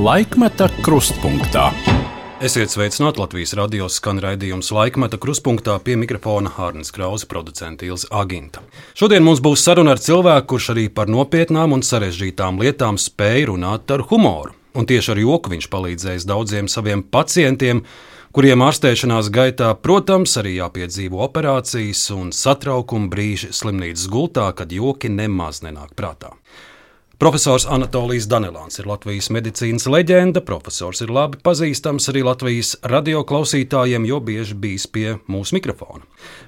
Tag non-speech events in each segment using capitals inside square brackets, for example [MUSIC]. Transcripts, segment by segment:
Laikmeta krustpunktā. Esiet sveicināti Latvijas radio skan raidījums laikmeta krustpunktā pie mikrofona Hārnas Krausa producenta Ilza Aginta. Šodien mums būs saruna ar cilvēku, kurš arī par nopietnām un sarežģītām lietām spēj runāt ar humoru. Un tieši ar joku viņš palīdzējis daudziem saviem pacientiem, kuriem ārstēšanās gaitā, protams, arī jāpiedzīvo operācijas un satraukuma brīži slimnīcas gultā, kad joki nemaz nenāk prātā. Profesors Anatolijs Danelāns ir Latvijas medicīnas leģenda. Profesors ir labi pazīstams arī Latvijas radioklausītājiem, jo bieži bijis pie mūsu mikrofona.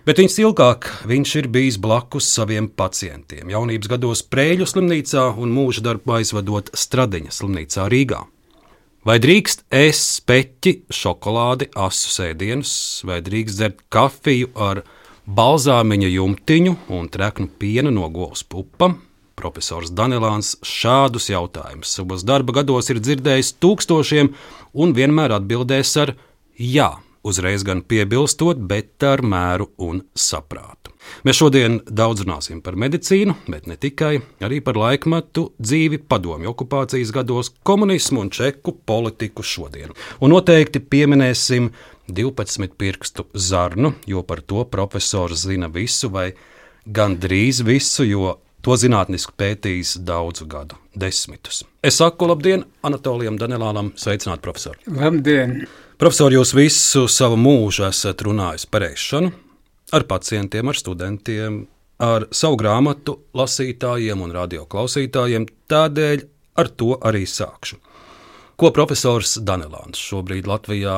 Bet viņš ilgāk viņš ir bijis blakus saviem pacientiem. Jaunības gados Prēļu slimnīcā un mūža darbu aizvadot Stradiņa slimnīcā Rīgā. Vai drīkst ēst speķi, šokolādi, asu sēdienus, vai drīkst dzert kafiju ar balzāmiņa jumtiņu un treknu pienu no govs pupām? Profesors Danelāns šādus jautājumus savos darba gados ir dzirdējis tūkstošiem un vienmēr atbildēs ar jā, uzreiz gan piebilstot, bet ar mēru un saprātu. Mēs šodien daudz runāsim par medicīnu, bet ne tikai, arī par laikmetu, dzīvi, padomju okupācijas gados, komunismu un čeku politiku šodien. Un noteikti pieminēsim 12 pirkstu zarnu, jo par to profesors zina visu vai gandrīz visu, jo To zinātniski pētījis daudzu gadu, desmitus. Es saku labdien Anatolijam Danelānam, sveicināt profesoru. Labdien! Profesor, jūs visu savu mūžu esat runājis par ēšanu, ar pacientiem, ar studentiem, ar savu grāmatu lasītājiem un radioklausītājiem, tādēļ ar to arī sākšu. Ko profesors Danelāns šobrīd Latvijā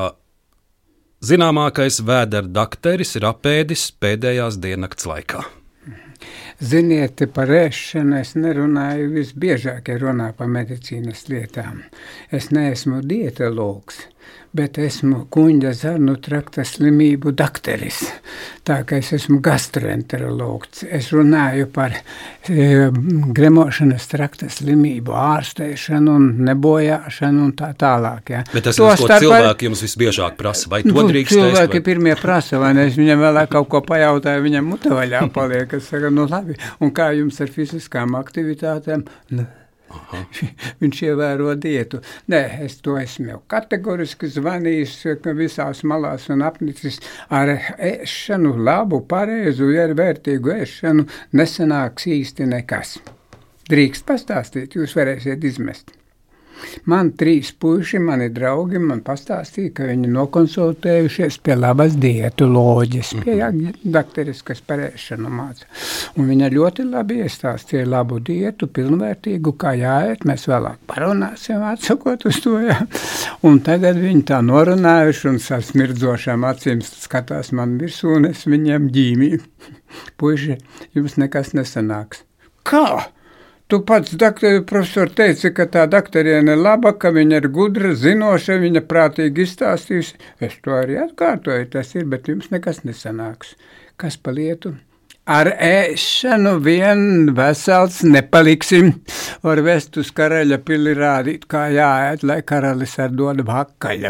zināmākais vēdera dakteris ir apēdis pēdējās diennakts laikā? Ziniet, par ēšanu es nerunāju visbiežāk, ja runā par medicīnas lietām. Es neesmu dietologs, bet esmu kuņģa zarnu trakta slimību dakteris. Tā kā es esmu gastroenterologs. Es runāju par e, gremošanas trakta slimību ārstēšanu un nebojāšanu un tā tālāk. Ja. Bet tas ir, ko starp... cilvēki jums visbiežāk prasa, vai to nu, drīkst? Cilvēki vai... pirmie prasa, vai ne? Es viņam vēl kaut ko pajautāju, viņam mutavaļā paliek. Es saku, nu labi, un kā jums ar fiziskām aktivitātēm? Nu, Aha. [LAUGHS] Viņš ievēro dietu. Nē, es to esmu jau kategoriski zvanījis visās malās un apnicis ar ēšanu, labu, pareizu, vērtīgu ēšanu nesanāks īsti nekas. Drīkst pastāstīt, jūs varēsiet izmest. Man trīs puiši, mani draugi, man pastāstīja, ka viņi nokonsultējušies pie labas dietoloģijas, pie mhm. doktoris, kas parēšanu māca. Un viņa ļoti labi iestāstīja labu dietu, pilnvērtīgu, kā jāiet, mēs vēlāk parunāsim, atsakot uz to, jā. Un tagad viņi tā norunājuši un sasmirdzošām acīm skatās man virsū un es viņiem ģīmīju. [LAUGHS] Puiši, jums nekas nesanāks. Kā? Tu pats, doktor, profesor, teici, ka tā doktoriene ir laba, ka viņa ir gudra, zinoša, viņa prātīgi izstāstījusi. Es to arī atkārtoju, tas ir, bet jums nekas nesanāks. Kas pa lietu? Ar ēšanu vien vesels nepaliksim. Var vest uz karaļa pili rādīt, kā jāēd, lai karalis ar dodu pakaļ.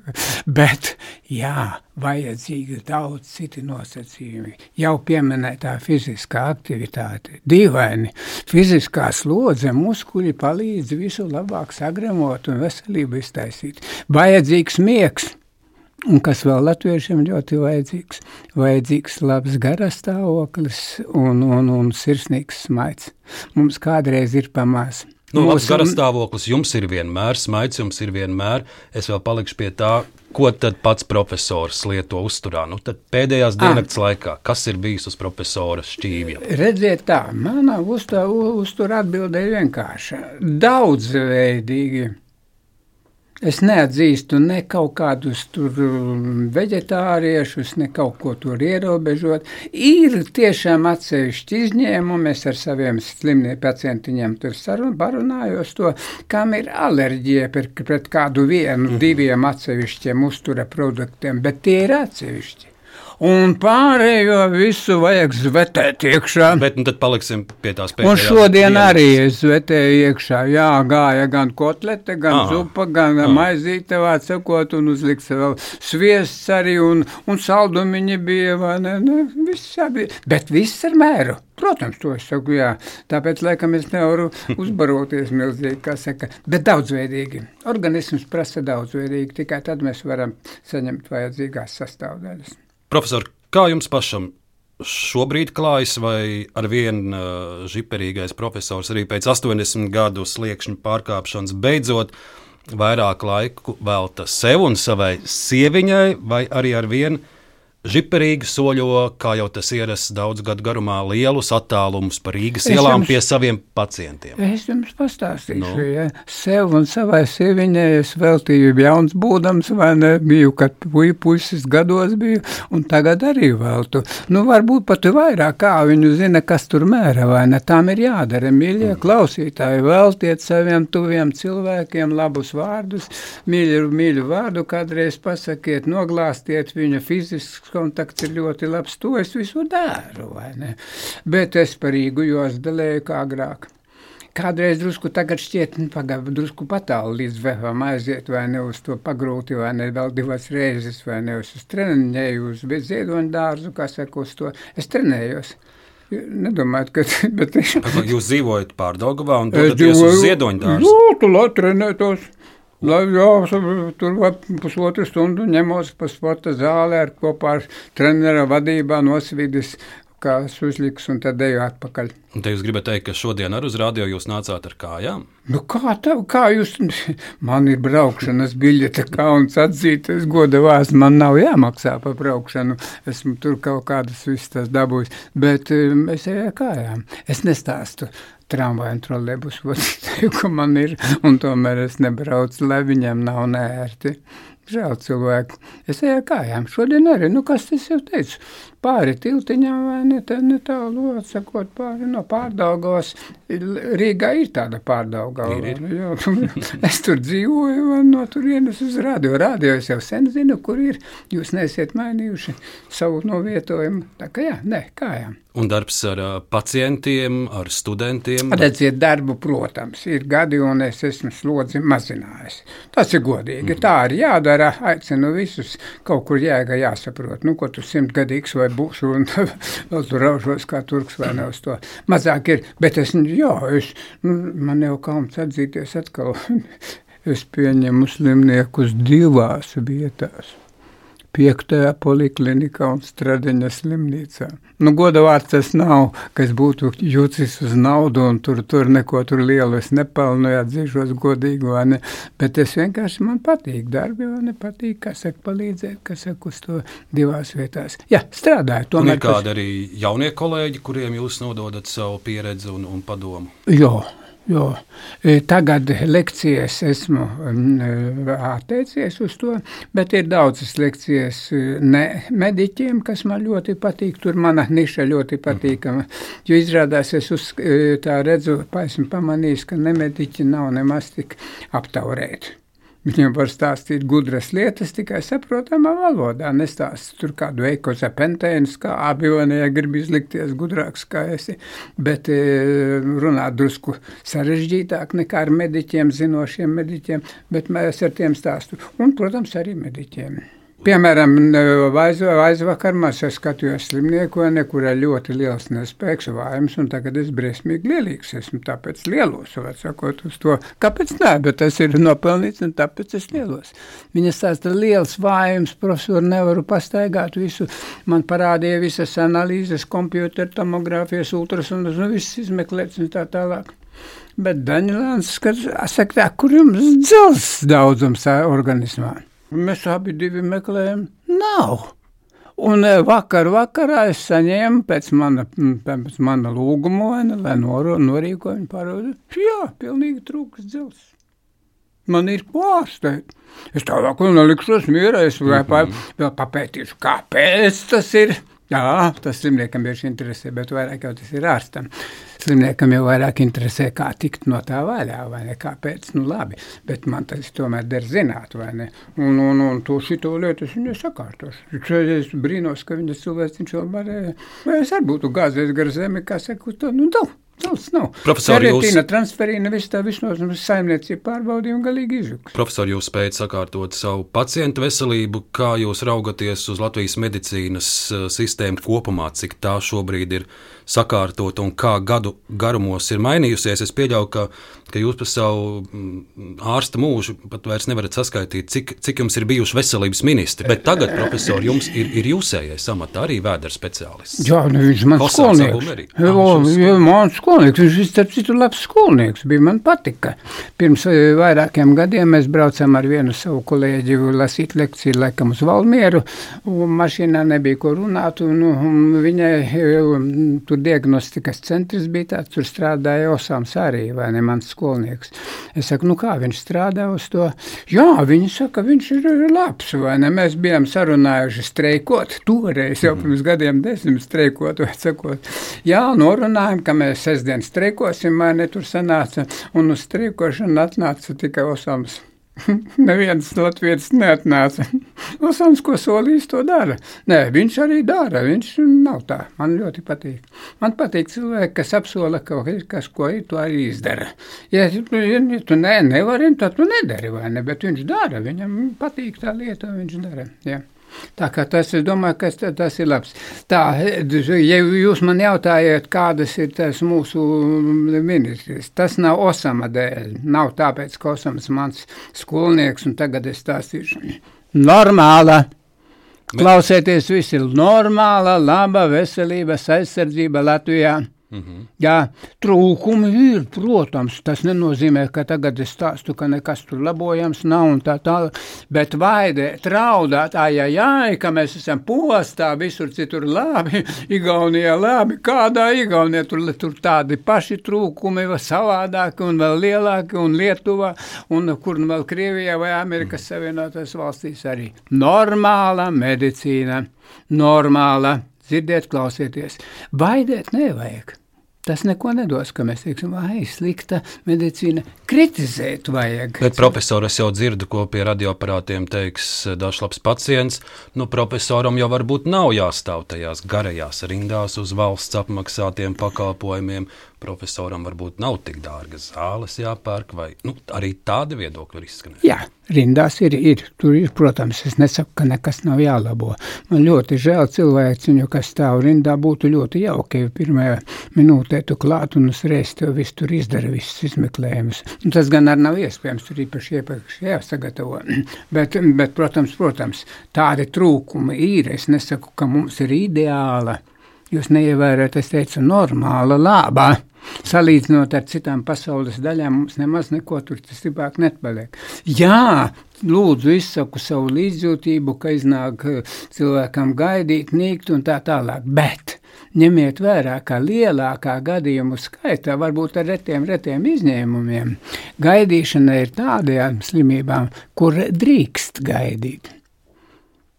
[LAUGHS] Bet, jā, vajadzīgi daudz citi nosacījumi. Jau pieminētā fiziskā aktivitāte. Dīvaini, fiziskā slodze muskuļi palīdz visu labāk sagremot un veselību iztaisīt. Vajadzīgs miegs Un kas vēl latviešiem ļoti vajadzīgs? Vajadzīgs labs garastāvoklis un, un, un sirsnīgs smaids. Mums kādreiz ir pamās. Nu, labs garastāvoklis jums ir vienmēr, smaids jums ir vienmēr. Es vēl palikšu pie tā, ko tad pats profesors lieto uzturā. Nu, pēdējās ah. diennakts laikā, kas ir bijis uz profesora šķīvja? Redziet tā, manā uzturā atbildēja vienkārša. Daudzveidīgi Es neatzīstu ne kaut kādus tur um, veģetāriešus, ne kaut ko tur ierobežot. Ir tiešām atsevišķi izņēmumi. Es ar saviem slimiem pacientiņiem tur sarunājos to, kam ir alerģija pret, pret kādu vienu, mhm. diviem atsevišķiem uztura produktiem, bet tie ir atsevišķi un pārējo visu vajag zvetēt iekšā. Bet nu, tad paliksim pie tās pēdējās. Un šodien dienas. arī es zvetēju iekšā. Jā, gāja gan kotlete, gan Aha. zupa, gan Aha. maizīte, vārds sakot, un uzliks vēl sviests arī, un, un saldumiņi bija, vai ne, ne, viss bija. Bet viss ar mēru. protams, to es saku, jā. Tāpēc, laikam, es nevaru [LAUGHS] uzbaroties milzīgi, kā saka, bet daudzveidīgi. Organisms prasa daudzveidīgi, tikai tad mēs varam saņemt vajadzīgās sastāvdaļas. Profesor, kā jums pašam šobrīd klājas, vai ar vienu uh, žiperīgais profesors arī pēc 80 gadu sliekšņu pārkāpšanas beidzot vairāk laiku velta sev un savai sieviņai, vai arī ar vienu Žiperīgi soļo, kā jau tas ierasts daudz gadu garumā, lielus attālumus pa Rīgas es ielām jums, pie saviem pacientiem. Es jums pastāstīšu, nu. ja sev un savai sieviņai es veltīju jauns būdams, vai ne, biju, kad puju puisis gados biju, un tagad arī veltu. Nu, varbūt pat vairāk, kā viņu zina, kas tur mēra, vai ne, tām ir jādara, mīļie mm. klausītāji, veltiet saviem tuviem cilvēkiem labus vārdus, mīļu, mīļu vārdu kādreiz pasakiet, noglāstiet viņu fizisks kontakts ir ļoti labs, to es visu daru, vai ne? Bet es par Rīgu josdelēju kā agrāk. Kādreiz drusku tagad šķiet, nu, pagaidi, drusku patālu līdz vēlam aiziet, vai ne uz to pagrūti, vai ne vēl divas reizes, vai ne uz treniņēju, uz ziedoņu dārzu, kā saka, uz to. Es trenējos. Nedomāju, ka [LAUGHS] bet es... Jūs dzīvojat pārdaugavā un dodaties uz ziedoņu dārzu? Jā, tu lai trenētos. Lai, jā, tur pusotru stundu ņemos pa sporta zāli ar kopā ar trenera vadībā nosvidis, kā uzliks un tad eju atpakaļ. Un te jūs gribat teikt, ka šodien ar uz radio jūs nācāt ar kājām? Nu kā tev, kā jūs, [LAUGHS] man ir braukšanas biļete, kauns atzīt, es goda vārds, man nav jāmaksā par braukšanu, esmu tur kaut kādas visas tas dabūjis, bet um, es eju ar kājām, es nestāstu tramvaju un trolēbusu vadītāju, [LAUGHS] ka man ir, un tomēr es nebraucu, lai viņiem nav nērti. Žēl cilvēku. Es eju kājām. Šodien arī, nu kas tas jau teicu, pāri tiltiņām vai ne, tā, ne tālu, atsakot pāri no pārdaugos. Rīgā ir tāda pārdaugava. Ir, ir. [LAUGHS] Es tur dzīvoju un no turienes uz radio. Radio es jau sen zinu, kur ir. Jūs neesiet mainījuši savu novietojumu. Tā kā jā, ne, kājām. Un darbs ar pacientiem, ar studentiem? Redziet, darbu, protams, ir gadi, un es esmu slodzi mazinājis. Tas ir godīgi. Mm. Tā arī jādara. Aicinu visus kaut kur jēga jāsaprot. Nu, ko tu simtgadīgs vai būšu, un [LAUGHS] tur raužos kā turks vai ne uz to. Mazāk ir, bet es, jā, es, nu, man jau kauns atzīties atkal. [LAUGHS] es pieņemu slimniekus divās vietās piektajā poliklinikā un Stradiņa slimnīcā. Nu, goda vārds tas nav, ka es būtu jūcis uz naudu un tur, tur neko tur lielu es nepelnu, atzīšos godīgi, vai ne, bet es vienkārši man patīk darbi, vai ne, patīk, kā saka, palīdzēt, kas saka, uz to divās vietās. Jā, strādāju. Tomēr, un ir kādi kas... arī jaunie kolēģi, kuriem jūs nododat savu pieredzi un, un padomu? Jā, Jo e, tagad lekcijas esmu e, atteicies uz to, bet ir daudzas lekcijas e, ne mediķiem, kas man ļoti patīk. Tur mana niša ļoti patīkama. Jo izrādās, es uz, tā redzu, esmu pamanījis, ka nemediķi nav nemaz tik aptaurēti. Viņam var stāstīt gudras lietas tikai saprotamā valodā. Nestāst tur kādu eikoza pentēnu, kā abionē, ja grib izlikties gudrāks kā esi, bet e, runā drusku sarežģītāk nekā ar mediķiem, zinošiem mediķiem, bet mēs ar tiem stāstu. Un, protams, arī mediķiem. Piemēram, aizvakar mēs skatījāmies slimnieku, kurā ļoti liels nespēks, vājums, un tagad es briesmīgi lielīgs esmu, tāpēc lielos, var sakot uz to. Kāpēc nē, bet tas ir nopelnīts, un tāpēc es lielos. Viņa stāsta liels vājums, profesori, nevaru pastaigāt visu. Man parādīja visas analīzes, kompjuter, tomogrāfijas, ultrasondas, nu viss izmeklēts un tā tālāk. Bet Daņilāns saka, kur jums dzels daudzums organismā? Mēs abi meklējam, nav. Un e, vakar vakarā es saņēmu pēc mana, pēc mana lūguma, ne, lai noro, norīkoju viņu parodu. Jā, pilnīgi trūks dzels. Man ir pārsteigts. Es tālāk nelikšos mierā, es vēl, mm -hmm. papētīšu, kāpēc tas ir. Jā, tas slimniekam bieži interesē, bet vairāk jau tas ir ārstam. Slimniekam jau vairāk interesē, kā tikt no tā vaļā, vai ne, kāpēc, nu labi, bet man tas tomēr der zināt, vai ne, un, un, un to šito lietu es viņai sakārtošu. Es brīnos, ka viņas cilvēks viņš vēl varēja, es arī būtu gāzies gar zemi, kā saka, to, nu, nav. Daudz nav. Profesori, jūs- Ferritīna, transferīna, viss tā visnos saimniecība pārbaudīja un galīgi izjuks. Profesor, jūs spējat sakārtot savu pacientu veselību, kā jūs raugaties uz Latvijas medicīnas eh, sistēmu kopumā, cik tā šobrīd ir sakārtota un kā gadu garumos ir mainījusies. Es pieļauju, ka, ka jūs par savu mm, ārsta mūžu pat vairs nevarat saskaitīt, cik, cik jums ir bijuši veselības ministri. Bet tagad, profesor, jums ir, ir jūsējais amats arī vēdera speciālists. Jā, nu viņš man skolnieks. Jā, jā, man skolnieks. Viņš ir starp citu labs skolnieks. Bija man patika. Pirms eh, vairākiem gadiem mēs braucam ar vienu savu kolēģi lasīt lekciju laikam uz Valmieru. Mašīnā nebija ko runāt. Un, un viņai eh, tur diagnostikas centrs bija tāds, tur strādāja Osams arī, vai ne mans skolnieks. Es saku, nu kā viņš strādā uz to? Jā, viņi saka, viņš ir labs, vai ne? Mēs bijām sarunājuši streikot, toreiz jau pirms gadiem desmit streikot, vai sakot. Jā, norunājam, ka mēs sestdien streikosim, vai ne tur sanāca, un uz streikošanu atnāca tikai Osams. [LAUGHS] Neviens Latvijas neatnāca. Osams, ko solījis, to dara. Nē, viņš arī dara. Viņš nav tā. Man ļoti patīk. Man patīk cilvēki, kas apsola, ka ir kas, ko ir, to arī izdara. Ja tu, ja tu ne, nevari, tad tu nedari, vai ne? Bet viņš dara. Viņam patīk tā lieta, viņš dara. Jā. Tā kā tas, es domāju, ka tas, ir labs. Tā, ja jūs man jautājat, kādas ir tas mūsu ministrs, tas nav Osama dēļ. Nav tāpēc, ka Osamas mans skolnieks un tagad es stāstīšu. Normāla. Klausieties, viss ir normāla, laba veselības aizsardzība Latvijā. -hmm. Jā, trūkumi ir, protams. Tas nenozīmē, ka tagad es stāstu, ka nekas tur labojams nav un tā tālāk. Bet vaidē, traudāt, ai, ai, ai, ka mēs esam postā, visur citur labi, [LAUGHS] Igaunijā labi. Kādā Igaunijā tur, tur tādi paši trūkumi, savādāki un vēl lielāki un Lietuvā un kur nu vēl Krievijā vai Amerikas Savienotās valstīs arī. Normāla medicīna, normāla. Dzirdiet, klausieties, baidēt nevajag. Tas neko nedos, ka mēs teiksim, vai slikta medicīna. Kritizēt vajag. Bet, profesor, es jau dzirdu, ko pie radioaparātiem teiks dažs labs pacients. Nu, profesoram jau varbūt nav jāstāv tajās garajās rindās uz valsts apmaksātiem pakalpojumiem. Profesoram varbūt nav tik dārgas zāles jāpērk, vai nu, arī tādi viedokļi var izskanēt. Jā, rindās ir, ir. Tur ir, protams, es nesaku, ka nekas nav jālabo. Man ļoti žēl cilvēciņu, kas stāv rindā, būtu ļoti jauki, ja pirmajā minūtē tu klāt un uzreiz tev viss tur izdara, visus izmeklējumus. Un tas gan arī nav iespējams, tur īpaši iepriekš jāsagatavo. [CLEARS THROAT] bet, bet, protams, protams, tādi trūkumi ir. Es nesaku, ka mums ir ideāla. Jūs neievērojat, es teicu, normāla, laba. Salīdzinot ar citām pasaules daļām, mums nemaz neko tur stiprāk nepaliek. Jā, lūdzu, izsaku savu līdzjūtību, ka iznāk eh, cilvēkam gaidīt, nīkt un tā tālāk. Bet ņemiet vērā, ka lielākā gadījumu skaitā, varbūt ar retiem, retiem izņēmumiem, gaidīšana ir tādām slimībām, kur drīkst gaidīt.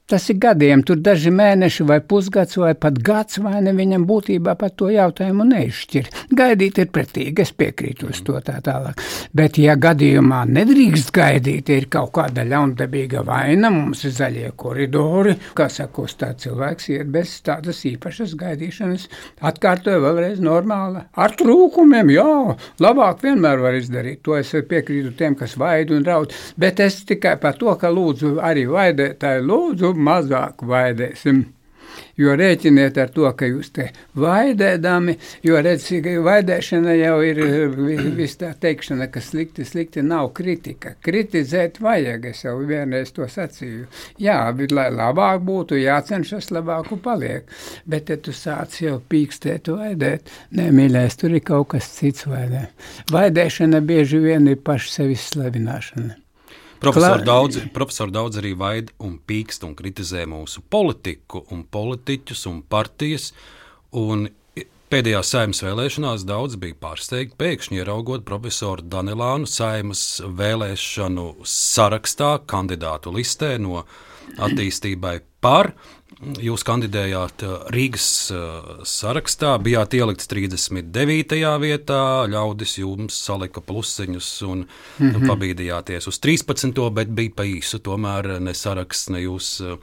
Tas ir gadiem, tur daži mēneši, vai pusgads, vai pat gads, vai ne viņam būtībā par to jautājumu neizšķir. Gaidīt ir pretīgi, es piekrītu uz to tā tālāk. Bet, ja gadījumā nedrīkst gaidīt, ir kaut kāda ļaundabīga vaina, mums ir zaļie koridori, kā sakos, tā cilvēks iet bez tādas īpašas gaidīšanas. Atkārtoju vēlreiz normāla. Ar trūkumiem, jā, labāk vienmēr var izdarīt. To es piekrītu tiem, kas vaid un raud. Bet es tikai par to, ka lūdzu arī vaidētāji lūdzu mazāk vaidēsim. Jo rēķiniet ar to, ka jūs te vaidēdami, jo redzi, ka vaidēšana jau ir viss tā teikšana, ka slikti, slikti nav kritika. Kritizēt vajag, es jau vienreiz to sacīju. Jā, bet lai labāk būtu, jācenšas labāku paliek. Bet, ja tu sāc jau pīkstēt, vaidēt, nemīlēs, tur ir kaut kas cits vaidē. Vaidēšana bieži vien ir paša sevis slavināšana. Profesori Klā- daudz, profesori daudz arī vaid un pīkst un kritizē mūsu politiku un politiķus un partijas. Un pēdējā saimnes vēlēšanās daudz bija pārsteigti pēkšņi ieraugot profesoru Danilānu saimnes vēlēšanu sarakstā, kandidātu listē no attīstībai par. Jūs kandidējāt uh, Rīgas uh, sarakstā, bijāt ielikts 39. vietā, ļaudis jums salika plusiņus un mm -hmm. pabīdījāties uz 13. bet bija pa īsu. Tomēr ne saraksts, ne jūs uh,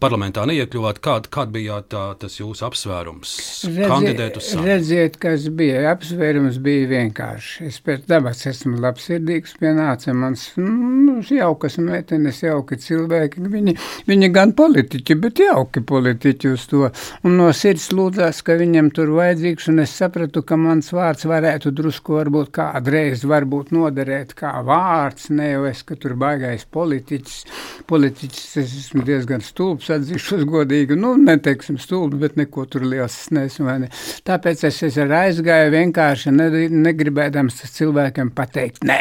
parlamentā neiekļuvāt. Kāda, kāda bija tā, tas jūsu apsvērums? Redziet, kandidēt uz savu? Redziet, kas bija. Apsvērums bija vienkārši. Es pēc dabas esmu labsirdīgs, pienāca mans nu, jaukas meitenes, jauki cilvēki. Viņi, viņi gan politiķi, bet jauki politiķi uz to. Un no sirds lūdzās, ka viņam tur vajadzīgs, un es sapratu, ka mans vārds varētu drusku varbūt kādreiz varbūt noderēt kā vārds, ne jau es, ka tur baigais politiķis. Politiķis es esmu diezgan stulbs stulbs, atzīšos godīgi, nu, neteiksim stulbs, bet neko tur liels nesmu. Ne. Tāpēc es, es aizgāju vienkārši ne, negribēdams cilvēkam pateikt, nē.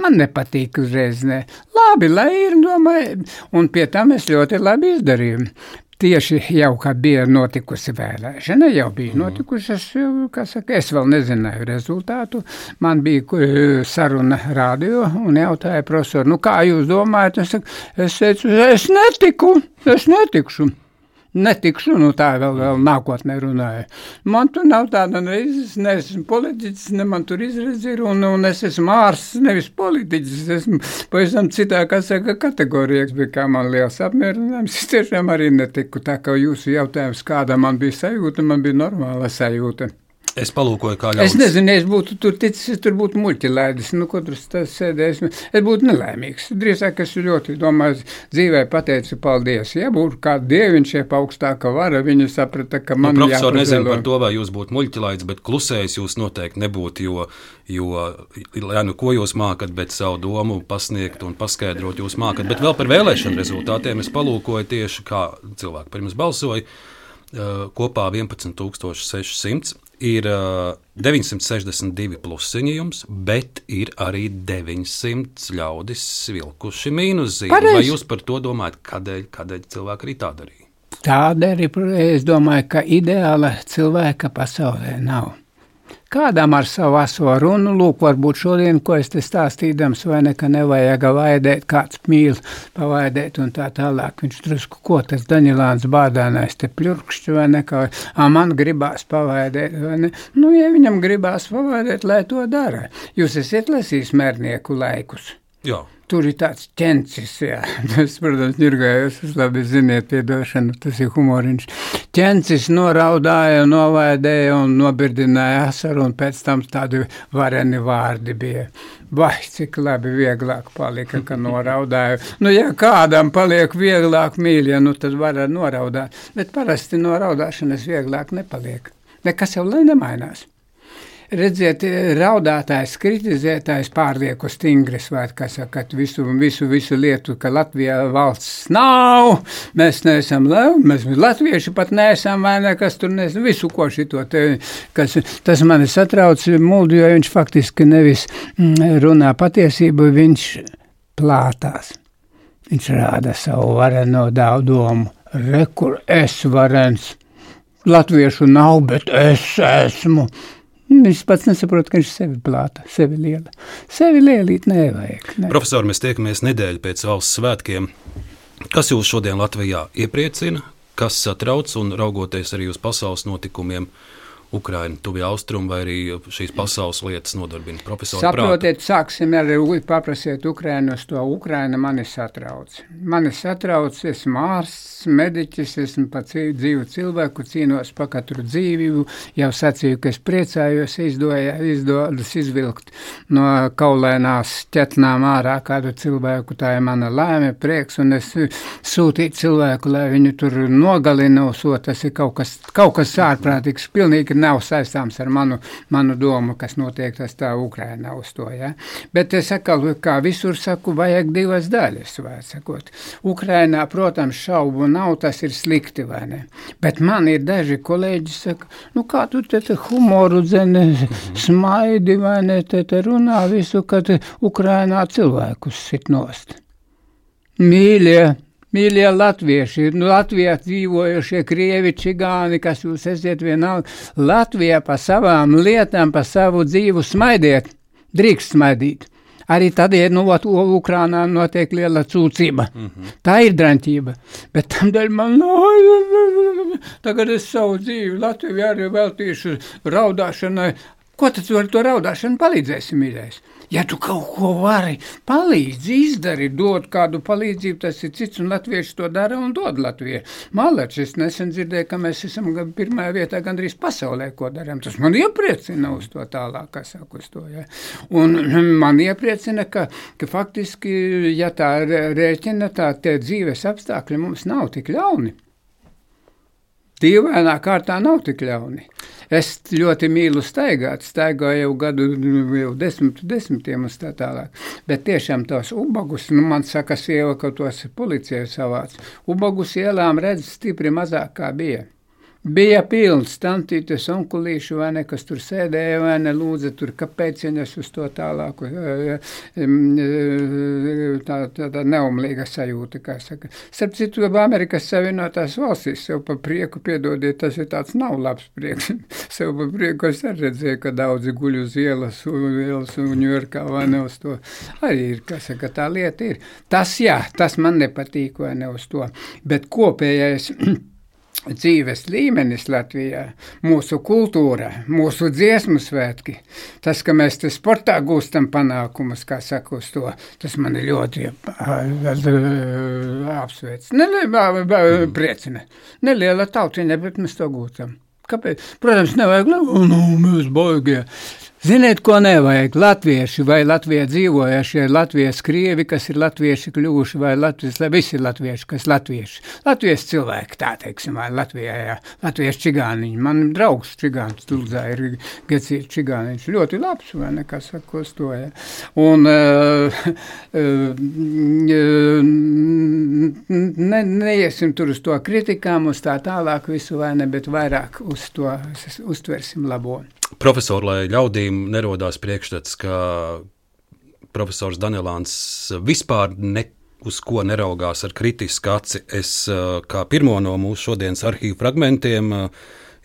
Man nepatīk uzreiz, ne. Labi, lai ir, domāju, un pie tam es ļoti labi izdarīju tieši jau, kad bija notikusi vēlēšana, jau bija mhm. notikušas, kā saka, es vēl nezināju rezultātu. Man bija saruna radio un jautāja profesoru, nu kā jūs domājat? Es, saku, es teicu, es netiku, es netikšu netikšu, nu tā vēl, vēl nākotnē runāju. Man tur nav tāda reizes, ne esmu politiķis, ne man tur izredzi ir, un, un es esmu ārsts, nevis politiķis, es esmu pavisam citā, kā saka, kategorijā, bet kā man liels apmierinājums, es tiešām arī netiku, tā kā jūsu jautājums, kāda man bija sajūta, man bija normāla sajūta. Es palūkoju, kā ļaudis. Es nezinu, es būtu tur ticis, es tur būtu muļķilēdis, nu, ko tur sēdējis. Es būtu nelaimīgs. Drīzāk es ļoti, domāju, dzīvē pateicu paldies. Ja būtu kāda dieviņš, ja augstāka vara, viņi saprata, ka man nu, profesor nezinu par to, vai jūs būtu muļķilēdis, bet klusējis jūs noteikti nebūtu, jo, jo, jā, nu, ko jūs mākat, bet savu domu pasniegt un paskaidrot jūs mākat. Bet vēl par vēlēšanu rezultātiem es palūkoju tieši, kā cilvēki par jums balsoja. Kopā 11,600 ir uh, 962 plusiņi jums, bet ir arī 900 ļaudis vilkuši mīnuszīmi. Vai jūs par to domājat, kādēļ, kādēļ cilvēki arī tā darīja? Tādēļ es domāju, ka ideāla cilvēka pasaulē nav. Kādam ar savu aso runu, lūk, varbūt šodien, ko es te stāstīdams, vai ne, ka nevajag vaidēt, kāds mīl pavaidēt un tā tālāk. Viņš drusku, ko tas Daņilāns bādānais te pļurkšķi, vai ne, ka a, man gribās pavaidēt, vai ne. Nu, ja viņam gribās pavaidēt, lai to dara. Jūs esat lasījis mērnieku laikus. Jā. Tur ir tāds ķencis, jā. [LAUGHS] Tas, protams, ņurgājos, jūs labi ziniet, piedošanu, tas ir humoriņš. Ķencis noraudāja, novaidēja un nobirdināja asaru, un pēc tam tādi vareni vārdi bija. Vai, cik labi vieglāk palika, ka noraudāju. Nu, ja kādam paliek vieglāk mīļa, nu tad var noraudāt. Bet parasti noraudāšanas vieglāk nepaliek. Nekas jau lai nemainās redziet, raudātājs, kritizētājs pārlieku stingrs, vai kas saka, visu, visu, visu lietu, ka Latvijā valsts nav, mēs neesam, mēs latvieši pat neesam, vai nekas tur neesam, visu ko šito te, kas, tas mani satrauc, muldi, jo viņš faktiski nevis mm, runā patiesību, viņš plātās. Viņš rāda savu vareno domu, rekur es varens, latviešu nav, bet es esmu. Viņš pats nesaprot, ka viņš sevi plāta, sevi liela. Sevi lielīt nevajag. Ne. Profesor, mēs tiekamies nedēļu pēc valsts svētkiem. Kas jūs šodien Latvijā iepriecina, kas satrauc un raugoties arī uz pasaules notikumiem? Ukraina, tuvie austrumi vai arī šīs pasaules lietas nodarbina profesoru. Saprotiet, prāta. sāksim ar paprasiet Ukrainu uz to. Ukraina mani satrauc. Mani satrauc, esmu ārsts, mediķis, esmu pats dzīvu cilvēku, cīnos pa katru dzīvību. Jau sacīju, ka es priecājos, izdoja, izdodas izvilkt no kaulēnās ķetnām ārā kādu cilvēku. Tā ir mana laime, prieks, un es sūtīju cilvēku, lai viņu tur nogalina, so tas ir kaut kas, kaut kas ārprātīgs, pilnīgi nav saistāms ar manu, manu domu, kas notiek tas tā Ukrainā uz to. Ja? Bet es atkal, kā visur saku, vajag divas daļas, vai sakot. Ukrainā, protams, šaubu nav, tas ir slikti, vai ne? Bet man ir daži kolēģi saka, nu kā tu te, te humoru dzene, smaidi, vai ne, te, te runā visu, kad Ukrainā cilvēkus sit nost. Mīļie, Mīļie latvieši, nu, Latvijā dzīvojušie krievi, čigāni, kas jūs esat vienalga, Latvijā pa savām lietām, pa savu dzīvu smaidiet, drīkst smaidīt. Arī tad, ja nu, ot, Ukrānā notiek liela cūcība. Mm -hmm. Tā ir draņķība. Bet tam dēļ man, no, tagad es savu dzīvi Latvijā arī veltīšu raudāšanai, Ko tad ar to raudāšanu palīdzēsi, mīļais? Ja tu kaut ko vari palīdzi, izdari, dod kādu palīdzību, tas ir cits, un latvieši to dara un dod Latvijai. Malači, es nesen dzirdēju, ka mēs esam pirmajā vietā gandrīz pasaulē, ko darām. Tas man iepriecina uz to tālāk, kas saka uz to. Ja. Un man iepriecina, ka, ka faktiski, ja tā rēķina, tā tie dzīves apstākļi mums nav tik ļauni. Dīvainā kārtā nav tik ļauni. Es ļoti mīlu staigāt, staigāju jau gadu, jau desmit, desmitiem un tā tālāk. Bet tiešām tos ubagus, nu man saka sieva, ka tos policija savāc. Ubagus ielām redz stipri mazāk kā bija. Bija pilns tantītes onkulīšu, vai ne, kas tur sēdēja, vai ne, lūdza tur, kāpēc viņas uz to tālāku, tā, tā, tā neumlīga sajūta, kā saka. Starp citu, Amerikas Savienotās valstīs sev pa prieku, piedodiet, tas ir tāds nav labs prieks. [LAUGHS] sev pa prieku es arī redzēju, ka daudzi guļ uz ielas, ielas un Ņujorkā, vai ne, uz to. Arī ir, kā saka, tā lieta ir. Tas, jā, tas man nepatīk, vai ne, uz to. Bet kopējais [CLEARS THROAT] dzīves līmenis Latvijā, mūsu kultūra, mūsu dziesmu svētki, tas, ka mēs te sportā gūstam panākumus, kā saka uz to, tas mani ļoti apsveic. Neliela priecina. Neliela tautiņa, bet mēs to gūstam. Kāpēc? Protams, nevajag, nu, mēs baigie. Ziniet, ko nevajag? Latvieši vai Latvijā dzīvojušie, Latvijas krievi, kas ir latvieši kļuvuši, vai Latvijas, visi ir latvieši, kas latvieši. Latvijas cilvēki, tā teiksim, vai Latvijā, jā, Latvijas čigāniņi. Man draugs čigāns Tulzā ir Gecīts čigāniņš, ļoti labs, vai nekas saka uz to, jā. Un uh, uh, ne, neiesim tur uz to kritikām, uz tā tālāk visu, vai ne, bet vairāk uz to uztversim labo profesori, lai ļaudīm nerodās priekšstats, ka profesors Danielāns vispār ne uz ko neraugās ar kritisku aci. Es kā pirmo no mūsu šodienas arhīvu fragmentiem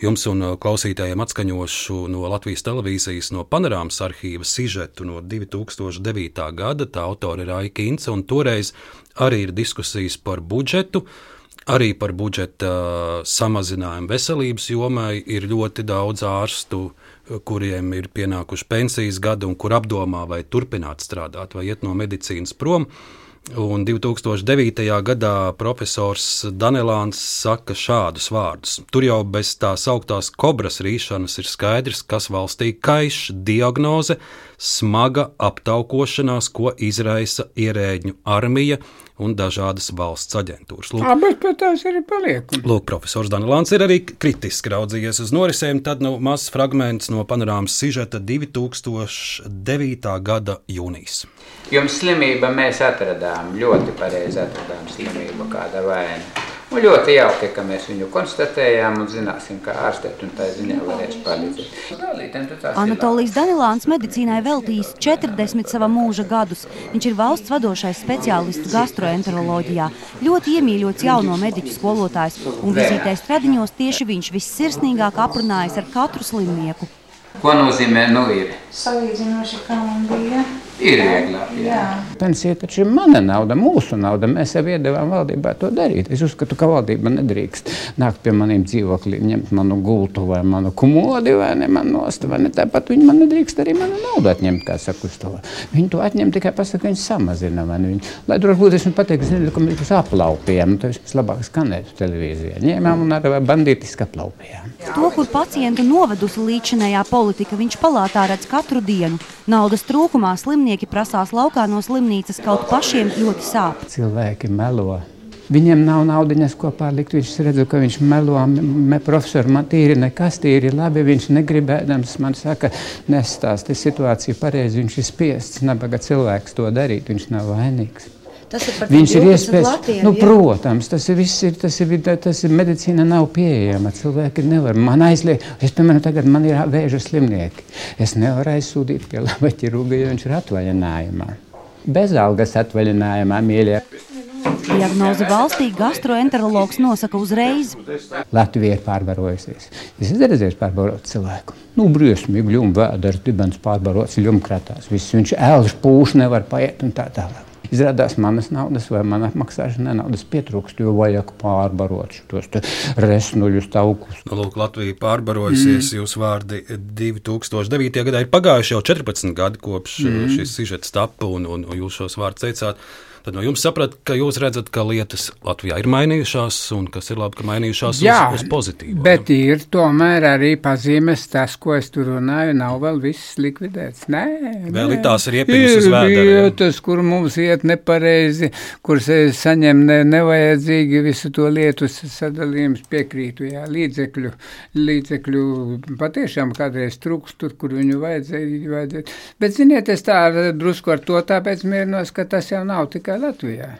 jums un klausītājiem atskaņošu no Latvijas televīzijas, no panorāmas arhīva sižetu no 2009. gada. Tā autora ir Aika Ince, un toreiz arī ir diskusijas par budžetu. Arī par budžeta samazinājumu veselības jomai ir ļoti daudz ārstu uh, kuriem ir pienākuši pensijas gadi un kur apdomā vai turpināt strādāt vai iet no medicīnas prom. Un 2009. gadā profesors Danelāns saka šādus vārdus. Tur jau bez tā sauktās kobras rīšanas ir skaidrs, kas valstī kaiš diagnoze, smaga aptaukošanās, ko izraisa ierēģņu armija un dažādas valsts aģentūras. Lūk, bet pie tās arī paliek. Lūk, profesors Danilāns ir arī kritiski raudzījies uz norisēm, tad nu, mazs fragments no panorāmas sižeta 2009. gada jūnijas. Jums slimība mēs atradām, ļoti pareizi atradām slimību kāda vaina. Un ļoti jauki, ka mēs viņu konstatējām un zināsim, kā ārstēt, un tā ziņā varēs palīdzēt. Anatolijas Danilāns medicīnai veltījis 40 sava mūža gadus. Viņš ir valsts vadošais speciālists gastroenteroloģijā, ļoti iemīļots jauno mediķu skolotājs, un vizītēs Stradiņos tieši viņš vissirsnīgāk aprunājas ar katru slimnieku. Ko nozīmē nu ir? Salīdzinoši, kā man bija. Ir vieglāk. Jā. Jā. Pensija taču ir mana nauda, mūsu nauda. Mēs jau iedavām valdībai to darīt. Es uzskatu, ka valdība nedrīkst nākt pie maniem dzīvokļiem, ņemt manu gultu vai manu kumodi vai ne manu nostu. Vai ne. Tāpat viņi man nedrīkst arī manu naudu atņemt, kā saka uz to. Viņi to atņem tikai pasaka, ka viņi samazina. Viņi, lai tur varbūt es viņu pateiktu, zinu, ka mēs aplaupījām. Nu, tas viss labāk skanētu televīzijā. Ņēmām un ar bandītiski aplaupījām. To, kur pacientu novedusi līdzinējā politika, viņš palātā redz katru dienu. Naudas trūkumā slimnieki prasās laukā no slimnīcas, kaut pašiem ļoti sāp. Cilvēki melo. Viņam nav naudas, ko pārlikt. Viņš redz, ka viņš melo. Me, profesor, man tīri nekas, tīri labi. Viņš negribēdams man saka, nestāsti situāciju pareizi. Viņš ir spiests, nabaga cilvēks to darīt. Viņš nav vainīgs. Tas ir viņš ir iespējas. Latiem, nu, protams, tas ir viss, ir, tas ir, tas ir medicīna nav pieejama. Cilvēki nevar. Man aizliek, es, piemēram, tagad man ir vēža slimnieki. Es nevaru aizsūtīt pie laba ķirurga, jo viņš ir atvaļinājumā. Bez algas atvaļinājumā, mīļie. Diagnozi valstī gastroenterologs nosaka uzreiz. Latvija ir pārbarojusies. Es esmu redzējis pārbarot cilvēku. Nu, briesmīgi, ļumvēders, dibens pārbarots, ļumkratās. Viss viņš ēlš pūš nevar paiet un tā tālāk. Izrādās manas naudas vai man apmaksāšanai naudas pietrūkst, jo vajag pārbarot šos resnuļus, taukus. Nu, lūk, Latvija pārbarojusies, mm. jūs vārdi 2009. gadā ir pagājuši jau 14 gadi kopš mm. šis sižets tapa un, un, un jūs šos vārdus teicāt. Tad no jums saprat, ka jūs redzat, ka lietas Latvijā ir mainījušās un kas ir labi, ka mainījušās Jā, uz, uz pozitīvu. Bet ne? ir tomēr arī pazīmes tas, ko es tur runāju, nav vēl viss likvidēts. Nē, vēl nē. ir tās riepiņas uz vēdera. vietas, kur mums iet nepareizi, kur saņem ne, nevajadzīgi visu to lietu sadalījums piekrītu, jā, līdzekļu, līdzekļu patiešām kādreiz trūkst tur, kur viņu vajadzēja, vajadzēja. Bet, ziniet, es tā drusku ar to tāpēc mierinos, ka tas jau nav tikai tikai Latvijā.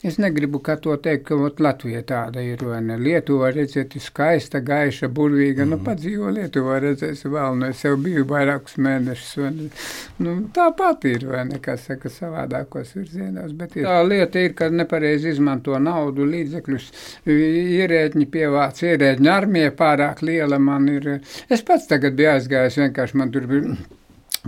Es negribu to teikt, ka Latvija tāda ir. Lietuva, redziet, ir skaista, gaiša, burvīga. Mm. Nu, mhm. pat dzīvo Lietuvā, redzēs, vēl no es jau biju vairākus mēnešus. Nu, tāpat ir, vai ne, kā saka, savādākos virzienos. Tā lieta ir, ka nepareizi izmanto naudu, līdzekļus. Ierēģi pievāc, ierēģi armija pārāk liela man ir. Es pats tagad biju aizgājis, vienkārši man tur bija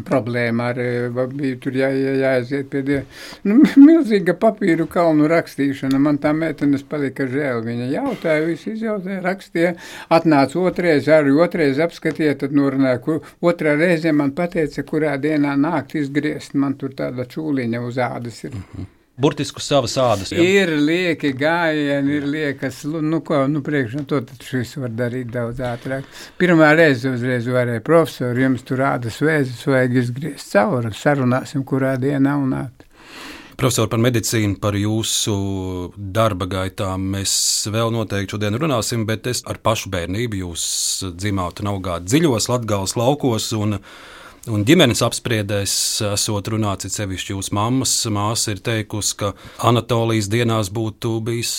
problēma ar eh, bija tur jā, jā, jāaiziet pie dieva. Nu, [LAUGHS] milzīga papīru kalnu rakstīšana. Man tā meitenes palika žēl. Viņa jautāja, visu izjautāja, rakstīja. Atnāca otrais, arī otrais apskatīja, tad norunāja, kur otrā reize man pateica, kurā dienā nākt izgriezt. Man tur tāda čūliņa uz ādas ir. Mm -hmm burtiski savas ādas. Ja? Ir lieki gājieni, ir liekas, nu ko, nu priekšā to šis var darīt daudz ātrāk. Pirmā reize uzreiz varēja profesori, jums tur ādas vēzis vajag izgriezt cauri, sarunāsim, kurā dienā un ātri. Profesor, par medicīnu, par jūsu darba gaitām mēs vēl noteikti šodien runāsim, bet es ar pašu bērnību jūs dzimāt un augāt dziļos Latgales laukos un Un ģimenes apspriedēs esot runāts, it sevišķi jūsu mammas māsa ir teikusi, ka Anatolijas dienās būtu bijis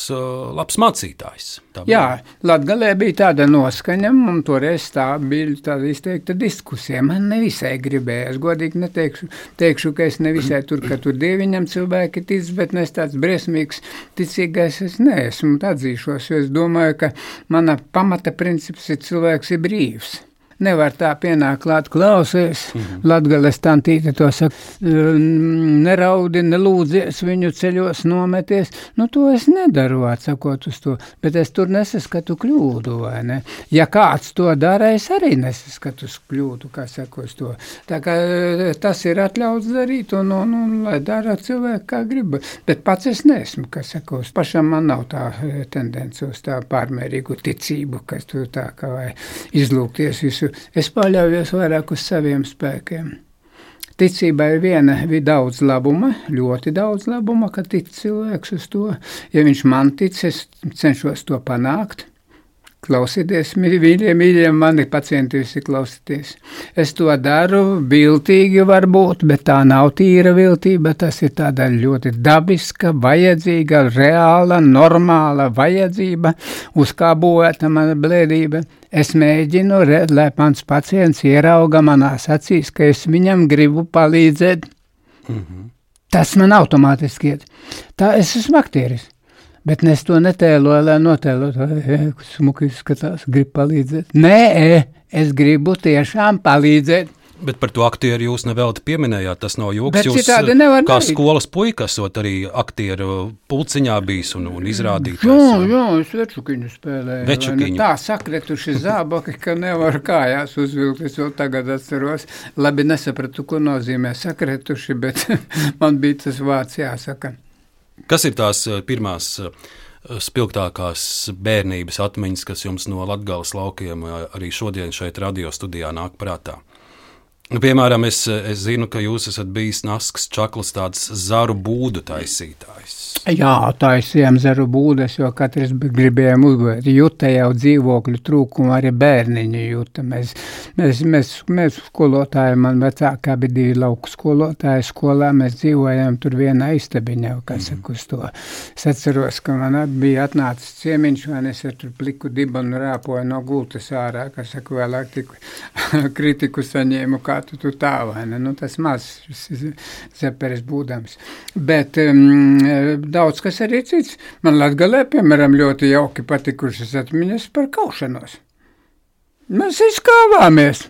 labs mācītājs. Tā Jā, Latgalē bija tāda noskaņa, un toreiz tā bija tāda izteikta diskusija. Man nevisai gribējās, godīgi neteikšu, teikšu, ka es nevisai tur, ka tur dieviņam cilvēki tic, bet es tāds briesmīgs ticīgais es neesmu, atzīšos, jo es domāju, ka mana pamata princips ir cilvēks ir brīvs nevar tā pienākt klāt klausies. Mm -hmm. Latgales tantīte to saka, neraudi, nelūdzies viņu ceļos nometies. Nu, to es nedaru, atsakot uz to, bet es tur nesaskatu kļūdu, vai ne? Ja kāds to dara, es arī nesaskatu kļūdu, kā saka uz to. Tā kā e, tas ir atļauts darīt, un, un, un lai dara cilvēki, kā grib. Bet pats es neesmu, kas saka uz pašam man nav tā e, tendence uz tā pārmērīgu ticību, kas tu tā kā vai izlūkties visu es paļaujos vairāk uz saviem spēkiem. Ticībai viena ir daudz labuma, ļoti daudz labuma, ka tic cilvēks uz to. Ja viņš man tic, es cenšos to panākt. Klausieties, mīļie, mīļie, mani pacienti visi klausieties. Es to daru viltīgi varbūt, bet tā nav tīra viltība, tas ir tāda ļoti dabiska, vajadzīga, reāla, normāla vajadzība, uz kā būvēta mana blēdība. Es mēģinu, red, lai mans pacients ierauga manās acīs, ka es viņam gribu palīdzēt. Mm -hmm. Tas man automātiski iet. Tā es esmu aktieris. Bet es to netēloju, lai notēlotu, ka smuki izskatās, grib palīdzēt. Nē, es gribu tiešām palīdzēt. Bet par to aktieru jūs nevelti pieminējāt. Tas nav joks. Bet jūs kā darīt. skolas puika esat arī aktieru pulciņā bijis un, un izrādījis. Jā, jā, es večukiņu spēlēju. Večukiņu. Tā sakretuši zābaki, ka nevar kājās uzvilkt. Es vēl tagad atceros. Labi nesapratu, ko nozīmē sakretuši, bet [LAUGHS] man bija tas vārds jāsaka. Kas ir tās eh, pirmās eh, spilgtākās bērnības atmiņas, kas jums no Latvijas laukiem eh, arī šodien šeit, radio studijā, nāk prātā? Nu, piemēram, es, es zinu, ka jūs esat bijis Nasks Čaklis, tāds zaru būdu taisītājs. Jā, taisījām zaru būdas, jo katrs gribējām uzbūvēt. Jūta jau dzīvokļu trūkumu, arī bērniņi jūta. Mēs, mēs, mēs, mēs skolotāji, man vecākā bija divi lauku skolotāji skolā, mēs dzīvojām tur vienā istabiņā, kas mm. uz to. Es atceros, ka man bija atnācis ciemiņš, un es ar tur pliku dibanu rāpoju no gultas ārā, kas saka, vēlāk tik [LAUGHS] kritiku saņēmu, kā tu, tu tā, vai ne? Nu, tas maz zeperis būdams. Bet um, daudz kas arī cits. Man Latgalē, piemēram, ļoti jauki patikušas atmiņas par kaušanos. Mēs izkāvāmies.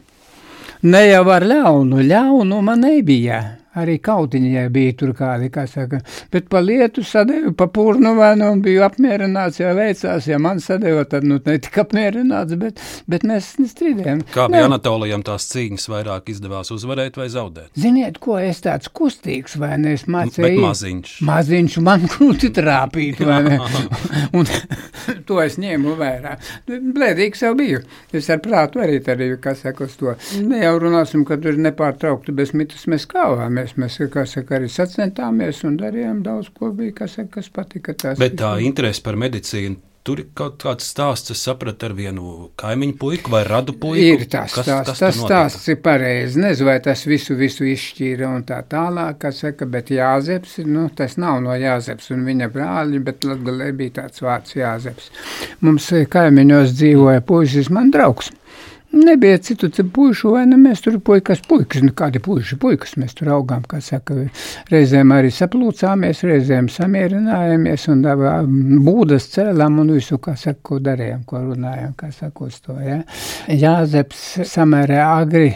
Ne jau ar ļaunu, ļaunu man nebija. Arī kautiņai bija tur kādi, kā saka, bet pa lietu sadevu, pa purnuvēnu un biju apmierināts, ja veicās, ja man sadeva, tad nu netika apmierināts, bet, bet mēs strīdējām. Kā bija Anatolijam tās cīņas vairāk izdevās uzvarēt vai zaudēt? Ziniet, ko es tāds kustīgs, vai ne, es mācēju. Bet maziņš. Maziņš man grūti trāpīt, vai ne? [LAUGHS] un [LAUGHS] to es ņēmu vērā. Blēdīgs jau biju. Es ar prātu arī arī, kā saka, uz to. Ne jau runāsim, ka tur nepārtraukti bez mitas mēs kāvāmies mēs, mēs saka, arī sacentāmies un darījām daudz ko bija, kas, kas patika. Bet tā interese par medicīnu. Tur ir kaut kāds stāsts, kas saprata ar vienu kaimiņu puiku vai radu puiku. Ir tas kas, stāsts, tas stāsts ir pareizi. Nezinu, vai tas visu, visu izšķīra un tā tālāk, kas saka, bet Jāzeps, nu, tas nav no Jāzeps un viņa brāļi, bet Latgalē bija tāds vārds Jāzeps. Mums kaimiņos dzīvoja puisis, man draugs. Nebija citu puišu, vai ne? Mēs tur puikas, puikas, nu kādi puiši, puikas mēs tur augām, kā saka, reizēm arī saplūcāmies, reizēm samierinājāmies un būdas cēlām un visu, kā saka, ko darījām, ko runājām, kā saka, uz to, ja. Jāzeps samērē agri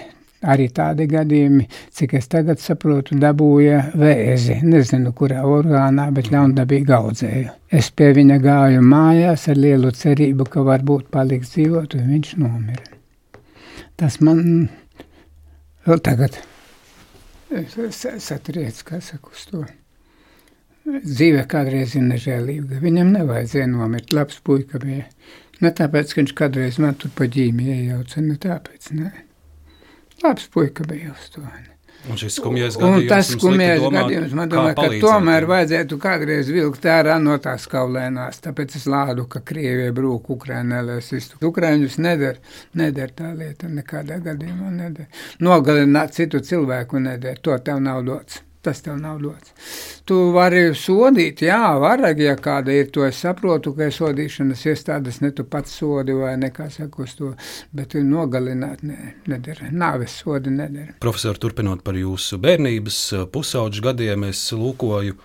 arī tādi gadījumi, cik es tagad saprotu, dabūja vēzi. Nezinu, kurā orgānā, bet ļaundabīgi audzēju. Es pie viņa gāju mājās ar lielu cerību, ka varbūt paliks dzīvot, un viņš nomira tas man vēl tagad satriec, kā saka, uz to. Dzīve kādreiz ir nežēlīga. Viņam nevajadzēja nomirt. Labs puika bija. Ne tāpēc, ka viņš kādreiz man tur pa ģīmi iejauca, ne tāpēc, ne. Labs puika bija uz to. Ne. Un šis skumjais gadījums, un tas skumjais gadījums. Man domāja, ka tomēr vajadzētu kādreiz vilkt ārā no tās kaulēnās, tāpēc es lādu, ka Krievija brūk Ukrainē, lai es vistu. Ukraiņus neder, neder tā lieta, nekādā gadījumā neder. Nogalināt citu cilvēku neder, to tev nav dots tas tev nav dots. Tu vari sodīt, jā, varag, ja kāda ir, to es saprotu, ka ir sodīšanas iestādes, ne tu pats sodi vai nekā saka uz to, bet nogalināt ne, nedara, nāves sodi nedara. Profesor, turpinot par jūsu bērnības pusauģu gadiem, es lūkoju uh,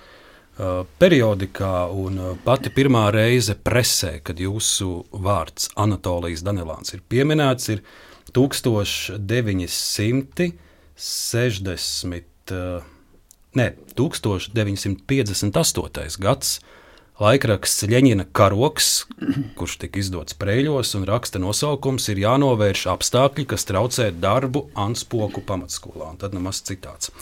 periodikā un uh, pati pirmā reize presē, kad jūsu vārds Anatolijas Danelāns ir pieminēts, ir 1960. Ne, 1958. gads laikraksts Leņķina karoks, kurš tika izdots Prēļos, un raksta nosaukums ir jānovērš apstākļi, kas traucē darbu Anspoku pamatskolā. Un tad nemaz citāts.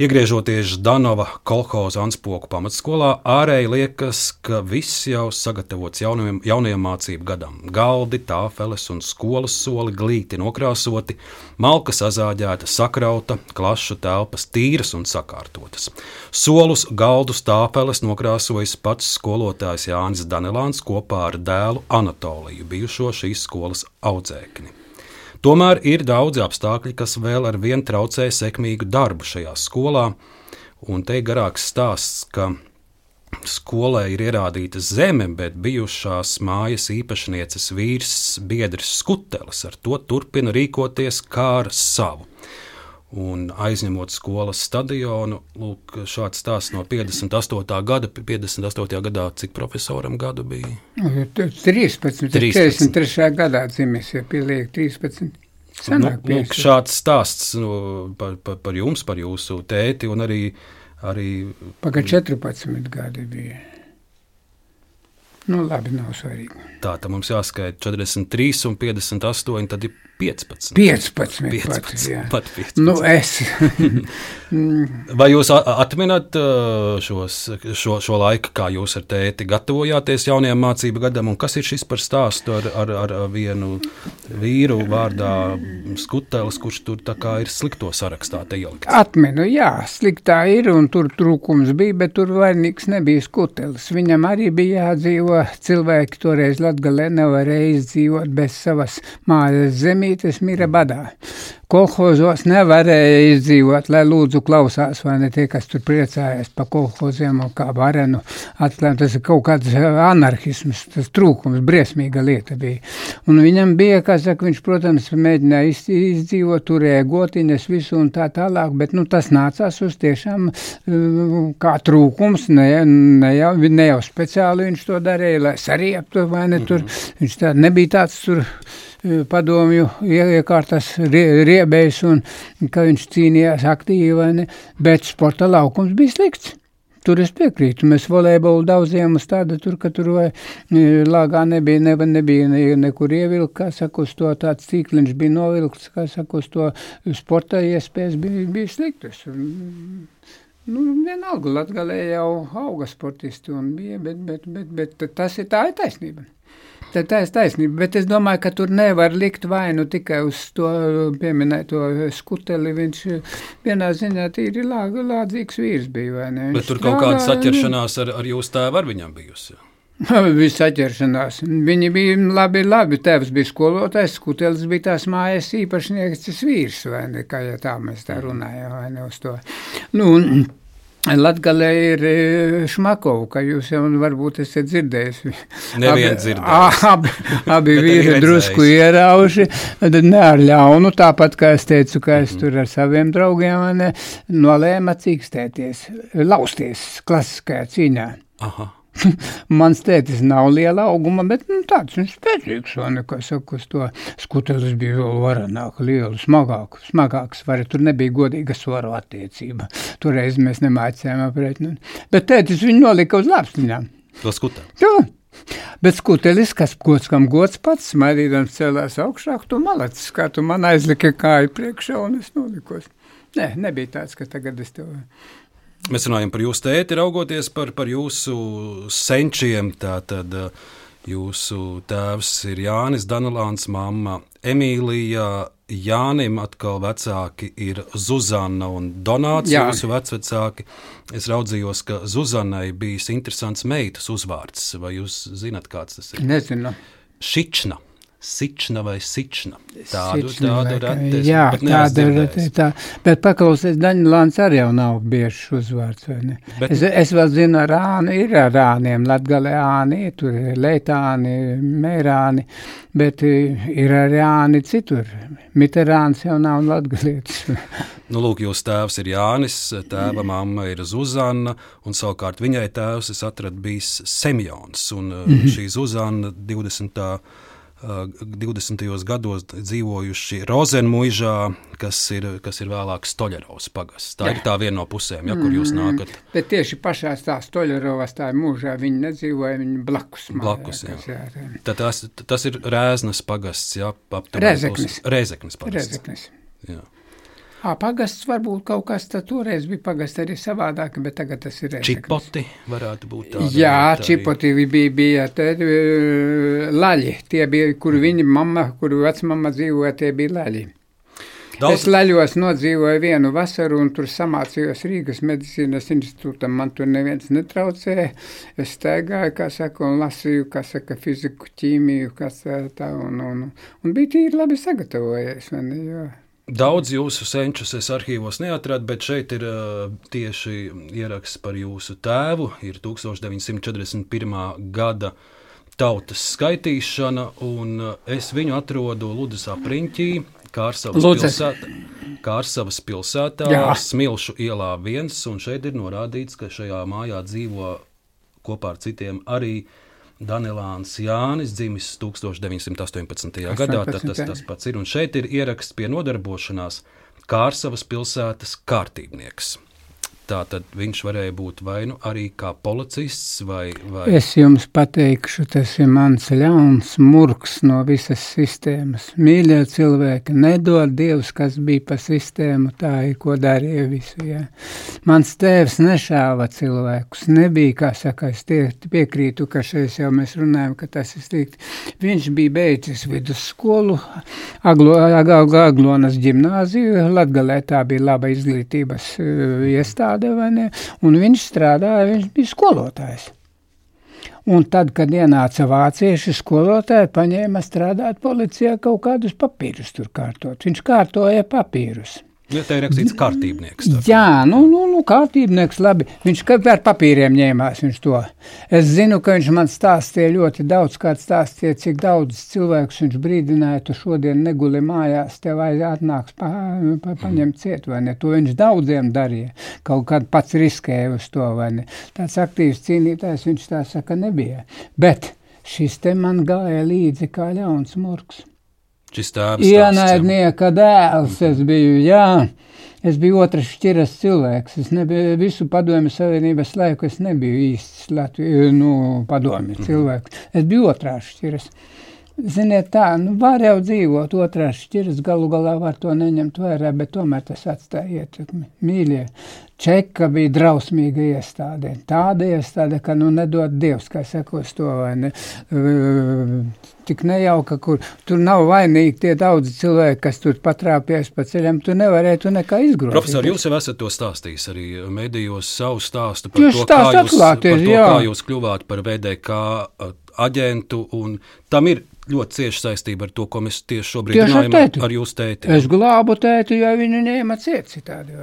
Iegriežoties Danova kolhoza Anspoku pamatskolā, ārēji liekas, ka viss jau sagatavots jaunajam, jaunajam mācību gadam. Galdi, tāfeles un skolas soli glīti nokrāsoti, malka sazāģēta, sakrauta, klašu telpas tīras un sakārtotas. Solus, galdus, tāfeles nokrāsojas pats skolotājs Jānis Danelāns kopā ar dēlu Anatoliju, bijušo šīs skolas audzēkni. Tomēr ir daudzi apstākļi, kas vēl ar vienu traucē sekmīgu darbu šajā skolā, un te ir garāks stāsts, ka skolai ir ierādīta zeme, bet bijušās mājas īpašnieces vīrs Biedrs Skutelis ar to turpina rīkoties kā ar savu un aizņemot skolas stadionu. Lūk, šāds stāsts no 58. gada. 58. gadā cik profesoram gadu bija? 13. 13. 43. gadā dzimis, ja pieliek 13. Sanāk, nu, lūk, šāds stāsts nu, par, par, par jums, par jūsu tēti un arī. arī Pagaid 14 gadi bija. Nu, labi, nav svarīgi. Tā tad mums jāskaita 43 un 58, tad ir 15. 15. 15 pat, pat 15. Nu, es. [LAUGHS] Vai jūs atminat uh, šos, šo, šo laiku, kā jūs ar tēti gatavojāties jaunajam mācību gadam, un kas ir šis par stāstu ar, ar, ar vienu vīru vārdā Skutelis, kurš tur ir slikto sarakstā ielikts? Atminu, jā, sliktā ir, un tur trūkums bija, bet tur vainīgs nebija Skutelis. Viņam arī bija jādzīvo, cilvēki toreiz Latgalē nevarēja izdzīvot bez savas mājas zemītes mira badā kolhozos nevarēja izdzīvot, lai lūdzu klausās, vai ne tie, kas tur priecājas pa kolhoziem un kā varenu atklājumi. Tas ir kaut kāds eh, anarhisms, tas trūkums, briesmīga lieta bija. Un viņam bija, kā saka, viņš, protams, mēģināja izdzīvot, turēja gotiņas visu un tā tālāk, bet, nu, tas nācās uz tiešām eh, kā trūkums, ne, ne, jau, ne jau speciāli viņš to darīja, lai sarieptu, vai ne tur, viņš tā nebija tāds tur padomju iekārtas riebējs un ka viņš cīnījās aktīvi, bet sporta laukums bija slikts. Tur es piekrītu. Mēs volejbolu daudziem uz tāda tur, ka tur vai lāgā nebija, ne, nebija ne, nekur ievilkt, kā saka, uz to tāds cīkliņš bija novilkts, kā saka, uz to sporta iespējas bija, bija sliktas. Nu, vienalga, Latgalē jau auga sportisti un bija, bet, bet, bet, bet tas ir tā ir taisnība. Tā, ir taisnība, bet es domāju, ka tur nevar likt vainu tikai uz to pieminēto skuteli. Viņš vienā ziņā tīri lāg, lādzīgs vīrs bija, vai ne? Viņš Bet tur kaut kāda saķeršanās ar, ar jūsu tēvu ar viņam bijusi. [LAUGHS] Bija saķeršanās. Viņi bija labi, labi. Tēvs bija skolotājs, skutelis bija tās mājas īpašnieks, tas vīrs, vai ne, kā ja tā mēs tā runājam, vai ne uz to. Nu, un, Latgalē ir e, Šmakovs, ka jūs jau varbūt esat dzirdējuši. Nevienu dzirdēju. Abi, abi vīri drusku ierauši, ne ar ļaunu, tāpat kā es teicu, ka es tur ar saviem draugiem nolēma cīkstēties, lausties klasiskajā cīņā. Aha. [LAUGHS] Mans tētis nav liela auguma, bet nu, tāds viņš spēcīgs, saka, uz to skutelis bija vēl varanāk, lielu, smagāku, smagāks, var, tur nebija godīga svaru attiecība. Toreiz mēs nemācījām aprēķināt. Bet tētis viņu nolika uz lāpstiņām. To skutē. Jā. Bet skutelis, kas gods kam gods pats, smaidīdams celās augšāk, tu malacis, kā tu man aizliki kāju priekšā un es nolikos. Nē, nebija tāds, ka tagad es tev... Mēs runājam par jūsu tēti, raugoties par, par jūsu senčiem. Tātad jūsu tēvs ir Jānis Danilāns, mamma Emīlija. Jānim atkal vecāki ir Zuzana un Donāts, Jā. jūsu vecvecāki. Es raudzījos, ka Zuzanai bijis interesants meitas uzvārds. Vai jūs zinat, kāds tas ir? Nezinu. Šična. Sična vai sična. Tādu, Sična tādu reti. Jā, tāda ir tā. Bet paklausies, Daņlāns arī jau nav biežs uzvārds, vai ne? Bet- Es, es vēl zinu, ar āni ir ar āniem, Latgalē āni, tur ir leitāni, mērāni, bet eh, ir arī āni citur. Miterāns jau nav latgalietis. [LAUGHS] Nu, lūk, jūsu tēvs ir Jānis, tēva mamma ir Zuzana, un savukārt viņai tēvs es atradu bijis Semjons. Un mm -hmm. šī Zuzana 20. Uh, 20. gados dzīvojuši Rozenmuižā, kas ir, kas ir vēlāk Stoļerovs pagasts. Tā ir tā viena no pusēm, ja, kur jūs nākat. Bet tieši pašā tā Stoļerovas tā mūžā viņi nedzīvoja, viņi blakus. mājā, Blakus, jā. jā. Tad tas, tas ir Rēznas pagasts, jā, aptuveni Rēzeknis. pus- Rēzeknis pagasts. Rezeknis. Jā. Ā, pagasts varbūt kaut kas tā toreiz bija pagasts arī savādāk, bet tagad tas ir Rezeknis. Čipoti varētu būt tāda. Jā, arī. čipoti bija, bija tad, uh, laļi. Tie bija, kur viņa mamma, kur vecmamma dzīvoja, tie bija laļi. Daudz, Es laļos nodzīvoju vienu vasaru un tur samācījos Rīgas medicīnas institūtam. Man tur neviens netraucēja. Es staigāju, kā saka, un lasīju, kā saka, fiziku, ķīmiju, kas tā, tā un, un, un bija tīri labi sagatavojies. ne, Jo. Daudz jūsu senčus es arhīvos neatradu, bet šeit ir uh, tieši ieraksts par jūsu tēvu. Ir 1941. gada tautas skaitīšana, un uh, es viņu atrodu Ludusā Priņķī, Kārsavas pilsētā. Kārsavas pilsētā, Jā. Smilšu ielā viens, un šeit ir norādīts, ka šajā mājā dzīvo kopā ar citiem arī Danilāns Jānis, dzimis 1918. gadā. Tad tas, 18. tas pats ir. Un šeit ir ieraksts pie nodarbošanās Kārsavas pilsētas kārtībnieks. Tā tad viņš varēja būt vai nu arī kā policists, vai, vai Es jums pateikšu, tas ir mans ļauns murgs no visas sistēmas. Mīļie cilvēki, nedod Dievs, kas bija pa sistēmu, tā ir, ko darīja visu. Jā. Mans tēvs nešāva cilvēkus, nebija, kā saka, es tie, piekrītu, ka šeit jau mēs runājam, ka tas ir slikti. Viņš bija beidzis vidusskolu, Aglo, Ag- Ag- Aglonas ģimnāziju, Latgalē tā bija laba izglītības uh, iestāde, vai ne, un viņš strādāja, viņš bija skolotājs. Un tad, kad ienāca vācieši skolotāji, paņēma strādāt policijā kaut kādus papīrus tur kārtot. Viņš kārtoja papīrus. Ja te ir rakstīts kārtībnieks. tā kā. Jā, nu, nu, nu kārtībnieks labi. Viņš ar papīriem ņēmās viņš to. Es zinu, ka viņš man stāstīja ļoti daudz, kāds stāstīja, cik daudz cilvēkus viņš brīdināja, tu šodien neguli mājās, tev atnāks pa, pa, paņemt ciet, vai ne? To viņš daudziem darīja. Kaut kad pats riskēja uz to, vai ne? Tāds aktīvs cīnītājs viņš tā saka nebija. Bet šis te man gāja līdzi kā ļauns murgs. Šis tēvs ienaidnieka dēls es biju, jā. Es biju otrs šķiras cilvēks. Es nebiju visu padomju savienības laiku, es nebiju īsts Latviju, nu, padomju cilvēks. Es biju otrās šķiras. Ziniet, tā, nu, var jau dzīvot otrās šķiras, galu galā var to neņemt vērā, bet tomēr tas atstāja ietekmi. Mīļie, Čeka bija drausmīga iestāde. Tāda iestāde, ka nu nedod Dievs, kā sakos to, vai ne, tik nejauka, kur tur nav vainīgi tie daudzi cilvēki, kas tur patrāpjas pa ceļam, tu nevarētu nekā izgrozīt. Profesor, jūs jau esat to stāstījis arī medijos savu stāstu par jūs to, kā jūs, atklāties, par to, kā jūs kļuvāt par VDK aģentu, un tam ir ļoti cieši saistība ar to, ko mēs tieši šobrīd tieši runājam ar, ar jūsu tēti. Es glābu tēti, jo viņu ņēma ciet citādi.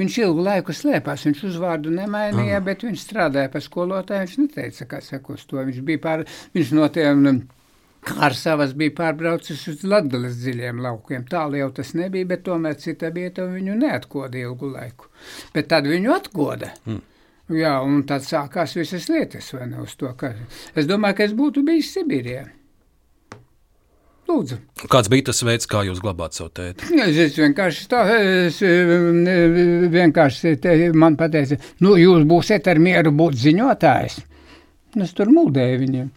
Viņš ilgu laiku slēpās, viņš uzvārdu nemainīja, Aha. bet viņš strādāja pa skolotāju, viņš neteica, kā saka uz to. Viņš bija pār, viņš no tiem nu, ar savas bija pārbraucis uz Latgales dziļiem laukiem. Tālu jau tas nebija, bet tomēr cita vieta viņu neatkoda ilgu laiku. Bet tad viņu atkoda. Hmm. Jā, un tad sākās visas lietas, vai ne uz to, ka es domāju, ka es būtu bijis Sibīrijā. Lūdzu. Kāds bija tas veids, kā jūs glabājat savu tēti? [LAUGHS] Es, es vienkārši es vienkārši te, man pateica, nu, jūs būsiet ar mieru būt ziņotājs. Es tur mūdēju viņiem.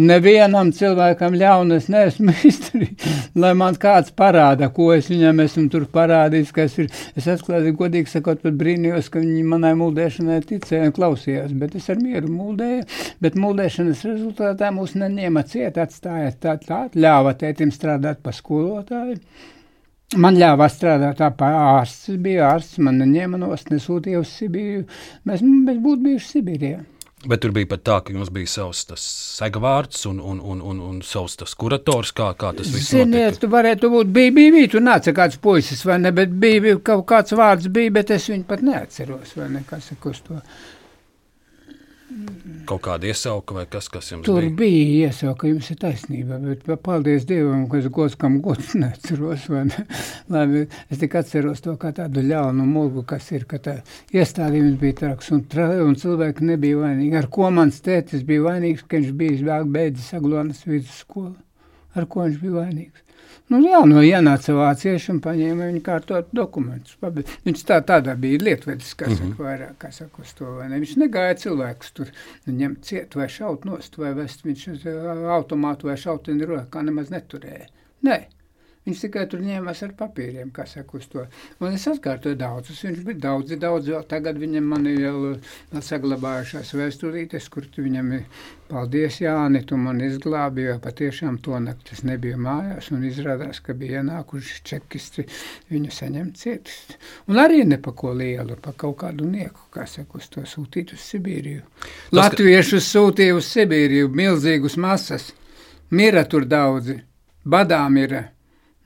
Nevienam cilvēkam ļaunas neesmu [LAUGHS] izdarījis, lai man kāds parāda, ko es viņam esmu tur parādījis, kas ir. Es atklāti, godīgi sakot, pat brīnījos, ka viņi manai mūldēšanai ticēja un klausījās, bet es ar mieru mūldēju, bet mūldēšanas rezultātā mūs neņēma ciet, atstāja tā, tā, ļāva tētim strādāt pa skolotāju. Man ļāva strādāt tā kā ārsts, bija ārsts, man neņēma nost, nesūtīja uz Sibīriju. Mēs, mēs būtu bijuši Sibīrijā. Bet tur bija pat tā, ka jums bija savs segvārds un, un, un, un, un savs kurators, kā, kā tas viss Ziniet, notika. tu varētu būt, bija, bija, bija, tu nāca kāds puisis, vai ne, bet bija, bija kaut kāds vārds bija, bet es viņu pat neatceros, vai ne, kas ir uz to. Kaut kāda iesauka vai kas, kas jums Tur bija? Tur bija iesauka, jums ir taisnība, bet paldies Dievam, ka es gods kam gods [LAUGHS] neatceros, ne? Labi, es tik atceros to kā tādu ļaunu mulgu, kas ir, ka tā iestādījums bija traks un, tra, un cilvēki nebija vainīgi. Ar ko mans tētis bija vainīgs, ka viņš bija beidzis Aglonas vidusskolu? Ar ko viņš bija vainīgs? Nu, jā, no ienāca vācieši un paņēma viņu kārtot dokumentus. Viņš tā, tādā bija lietvedis, kas mm -hmm. saka, vairāk, kā saka, uz to, vai ne? Viņš negāja cilvēkus tur ņemt ciet vai šaut nost vai vest viņš automātu vai šauteni rokā nemaz neturēja. Nē. Viņš tikai tur ņēmās ar papīriem, kā saka, uz to. Un es atkārtoju daudzus, viņš bija daudzi, daudz, vēl tagad viņam man ir jau saglabājušās vēsturītes, kur viņam ir, paldies Jāni, tu man izglābi, jo patiešām to nakti es nebiju mājās, un izrādās, ka bija ienākuši čekisti viņu saņemt cietus. Un arī ne pa ko lielu, pa kaut kādu nieku, kā saka, uz to sūtīt uz Sibīriju. Tas, Latviešus ka... sūtīja uz Sibīriju, milzīgus masas, mira tur daudzi, badām ir.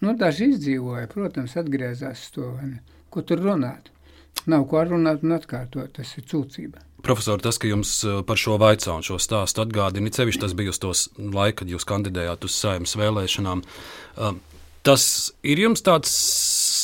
Nu, daži izdzīvoja, protams, atgriezās to, ko tur runāt. Nav ko runāt un atkārtot, tas ir cūcība. Profesor, tas, ka jums eh, par šo vaicu un šo stāstu atgādina, cevišķi tas bija uz tos laiku, kad jūs kandidējāt uz saimnes vēlēšanām. Eh, tas ir jums tāds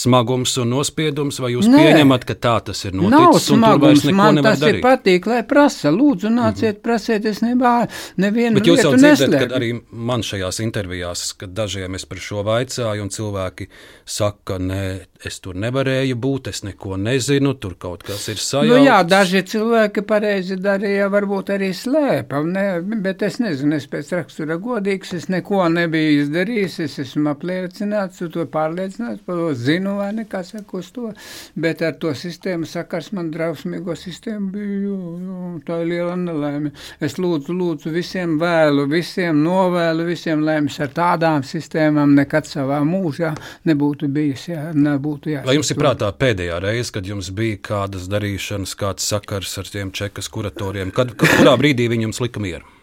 smagums un nospiedums, vai jūs Nē. pieņemat, ka tā tas ir noticis? Nav smagums, man tas darīt? ir patīk, lai prasa, lūdzu, nāciet, mm -hmm. prasiet, es nebā, nevienu Bet jūs jau dzirdat, kad arī man šajās intervijās, kad dažiem es par šo vaicāju, un cilvēki saka, nē, es tur nevarēju būt, es neko nezinu, tur kaut kas ir sajūta. Nu jā, daži cilvēki pareizi darīja, varbūt arī slēpa, ne, bet es nezinu, es pēc rakstura godīgs, es neko nebiju izdarījis, es esmu apliecināts, to pārliecināts, par to zinu, nu, vai nekā saka uz to, bet ar to sistēmu sakars man drausmīgo sistēmu bija, jo, jo, tā ir liela nelaime. Es lūdzu, lūdzu visiem vēlu, visiem novēlu, visiem laimes ar tādām sistēmām nekad savā mūžā nebūtu bijis, jā, nebūtu jāsaka. Vai jums ir prātā pēdējā reize, kad jums bija kādas darīšanas, kāds sakars ar tiem čekas kuratoriem, kad, kurā brīdī viņi jums lika mieru?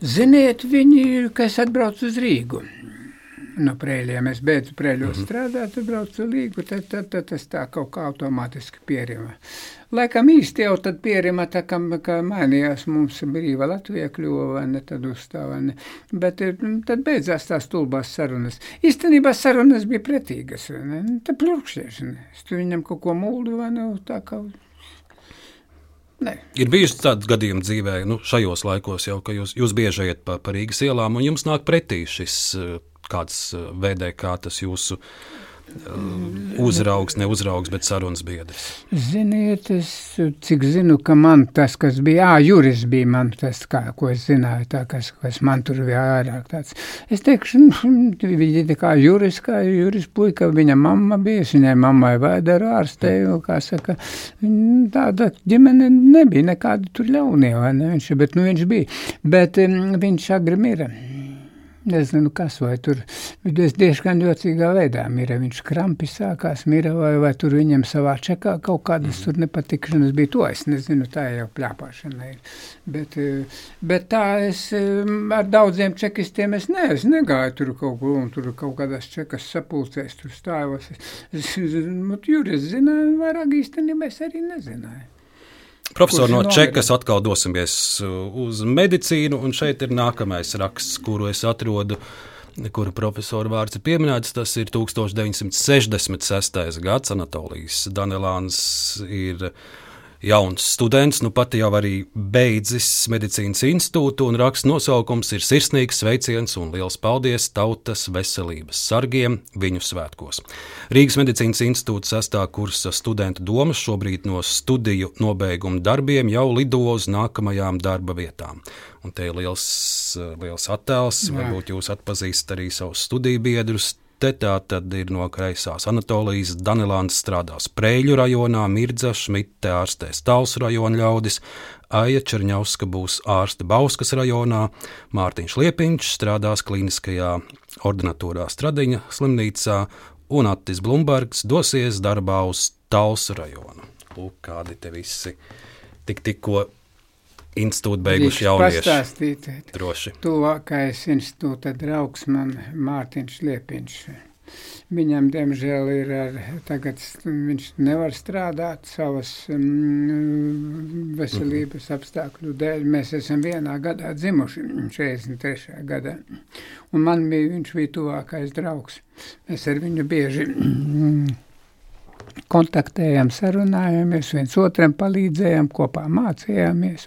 Ziniet, viņi, kad es atbraucu uz Rīgu, no prēļiem. Es beidzu prēļos mm -hmm. strādāt, tad braucu līgu, tad, tad, tad tas tā kaut kā automātiski pierima. Laikam īsti jau tad pierima, tā kā, kā mainījās mums brīva Latvija kļuva, vai ne, tad uzstāva, ne. Bet eh, tad beidzās tās tulbās sarunas. Īstenībā sarunas bija pretīgas, vai ne, tad plurkšķieši, ne. Es tu viņam kaut ko muldu, vai ne, tā kā Ne. Ir bijuši tādi gadījumi dzīvē, nu, šajos laikos jau, ka jūs, jūs bieži ejat pa, pa Rīgas ielām un jums nāk pretī šis kāds VDK tas jūsu ne uzraugs, bet sarunas biedrs? Ziniet, es cik zinu, ka man tas, kas bija, ā, juris bija man tas, kā, ko es zināju, tā, kas, kas man tur bija vairāk tāds. Es teikšu, viņi tā kā juris, kā juris puika, viņa mamma bija, viņai mammai vēderu ārstēju, kā saka, tāda ģimene nebija nekāda tur ļaunie, vai ne, viņš, bet, nu, viņš bija, bet um, viņš agri mira nezinu, kas vai tur es diezgan jocīgā veidā mira. Viņš krampi sākās, mira vai, vai tur viņam savā čekā kaut kādas mm. tur nepatikšanas bija. To es nezinu, tā jau pļāpāšana ir. Bet, eh, bet tā es eh, ar daudziem čekistiem es, ne, es negāju tur kaut kur un tur kaut kādās čekas sapulcēs tur stājos. Es, es, nu, Juris zināju, vairāk īstenībā es arī nezināju. Profesor, no Čekas atkal dosimies uh, uz medicīnu, un šeit ir nākamais raksts, kuru es atrodu, kura profesora vārds ir pieminēts. Tas ir 1966. gads. Anatolijas Danelāns ir jauns students, nu pat jau arī beidzis medicīnas institūtu, un raksts nosaukums ir Sirsnīgs sveiciens un liels paldies tautas veselības sargiem viņu svētkos. Rīgas medicīnas institūta sestā kursa studentu domas šobrīd no studiju nobeiguma darbiem jau lido uz nākamajām darba vietām. Un te ir liels, liels attēls, varbūt jūs atpazīstat arī savus studiju biedrus. Te tā tad ir no kreisās Anatolijas. Danilāns strādās Prēļu rajonā, Mirdza Šmita ārstēs Talsu rajona ļaudis, Aija Čerņauska būs ārste Bauskas rajonā, Mārtiņš Liepiņš strādās klīniskajā ordinatūrā Stradiņa slimnīcā, un Attis Blumbergs dosies darbā uz Talsu rajonu. Lūk, kādi te visi tik tikko institūtu beiguši jaunieši. Pastāstīt, Droši. tuvākais institūta draugs man Mārtiņš Liepiņš. Viņam, diemžēl, ir ar, tagad viņš nevar strādāt savas mm, veselības apstākļu dēļ. Mēs esam vienā gadā dzimuši, 43. gadā. Un man bija, viņš bija tuvākais draugs. Mēs ar viņu bieži mm, kontaktējām, sarunājāmies, viens otram palīdzējām, kopā mācījāmies.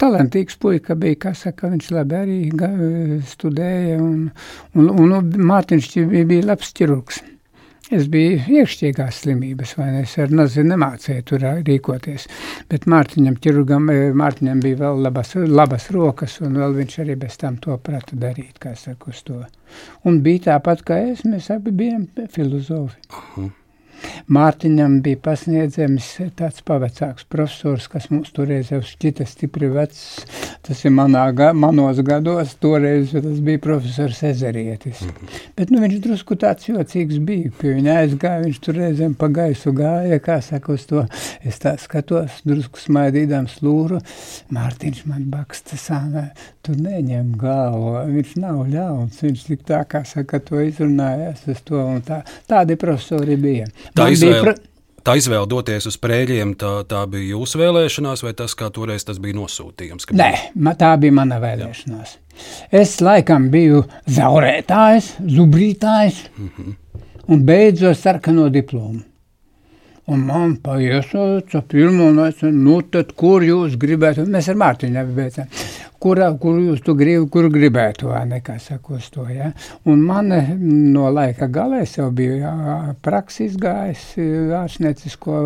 Talantīgs puika bija, kā saka, viņš labi arī studēja, un, un, un, un Mārtiņš bija, labs ķirurgs. Es biju iekšķīgās slimības, vai ne? Es ar nazinu nemācēju tur rīkoties. Bet Mārtiņam, ķirurgam, Mārtiņam bija vēl labas, labas rokas, un vēl viņš arī bez tam to prata darīt, kā saka, uz to. Un bija tāpat kā es, mēs abi bijām filozofi. -huh. Mārtiņam bija pasniedzams tāds pavecāks profesors, kas mums toreiz jau šķita stipri vecs. Tas ir manā, manos gados, toreiz tas bija profesors Ezerietis. Mm -hmm. Bet nu, viņš drusku tāds jocīgs bija, pie viņa aizgāja, viņš tur reizēm pa gaisu gāja, kā saka uz to. Es tā skatos, drusku smaidīdams lūru, Mārtiņš man baksta sānā, tu neņem galvu, viņš nav ļauns, viņš tik tā, kā saka, to izrunājās uz to un tā. Tādi profesori bija. Tā izvēle, pra... tā izvēle doties uz prēļiem, tā, tā bija jūsu vēlēšanās, vai tas, kā toreiz tas bija nosūtījums? Nē, bija... tā bija mana vēlēšanās. Jā. Es laikam biju zaurētājs, zubrītājs mm -hmm. un beidzu ar sarkano diplomu. Un man paiesauca pirmo, un es, nu tad, kur jūs gribētu, mēs ar Mārtiņu beidzām, kur, kur jūs tu gribi, kur gribētu, vai nekā sakos to, ja. Un man no laika galā es jau biju jā, praksis gājis, ārstniecisko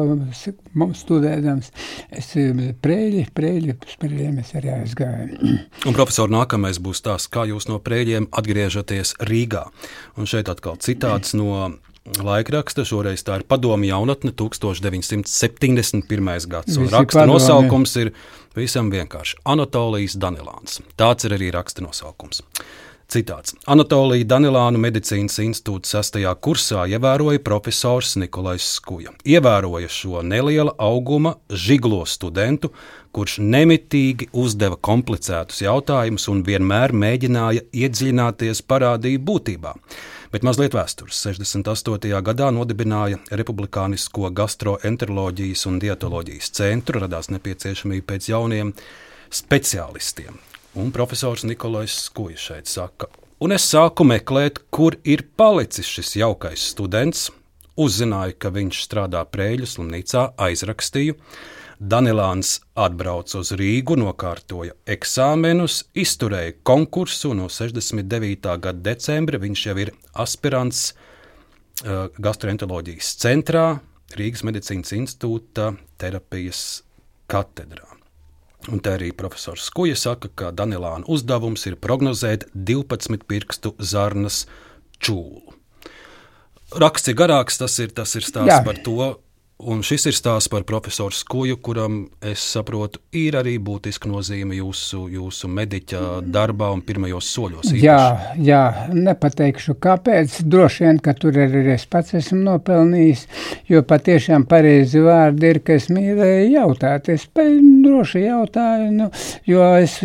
studēdams, es prēļi, prēļi, uz prēļiem es arī aizgāju. [CLEARS THROAT] Un profesor, nākamais būs tās, kā jūs no prēļiem atgriežaties Rīgā. Un šeit atkal citāts no laikraksta. Šoreiz tā ir padomu jaunatne 1971. gads. Un raksta padomi. nosaukums ir visam vienkārši Anatolijas Danilāns. Tāds ir arī raksta nosaukums. Citāts. Anatolija Danilānu medicīnas institūta sastajā kursā ievēroja profesors Nikolais Skuja. Ievēroja šo neliela auguma žiglo studentu, kurš nemitīgi uzdeva komplicētus jautājumus un vienmēr mēģināja iedziļināties parādību būtībā. Bet mazliet vēstures. 68. gadā nodibināja Republikānisko gastroenteroloģijas un dietoloģijas centru, radās nepieciešamība pēc jauniem speciālistiem. Un profesors Nikolais Skuja šeit saka, un es sāku meklēt, kur ir palicis šis jaukais students. Uzzināju, ka viņš strādā Prēļu slimnīcā, aizrakstīju, Danilāns atbrauca uz Rīgu, nokārtoja eksāmenus, izturēja konkursu no 69. gada decembra. Viņš jau ir aspirants uh, gastroenteroloģijas centrā, Rīgas Medicīnas institūta terapijas katedrā. Un te arī profesors Skuja saka, ka Danilāna uzdevums ir prognozēt 12 pirkstu zarnas čūlu. Raksts ir garāks, tas ir, tas ir stāsts Jā. par to, Un šis ir stāsts par profesoru Skuju, kuram, es saprotu, ir arī būtiska nozīme jūsu, jūsu mediķa darbā un pirmajos soļos. Īpaši. Jā, jā, nepateikšu, kāpēc. Droši vien, ka tur arī es pats esmu nopelnījis, jo patiešām pareizi vārdi ir, ka es mīlēju jautāt. Es droši jautāju, nu, jo es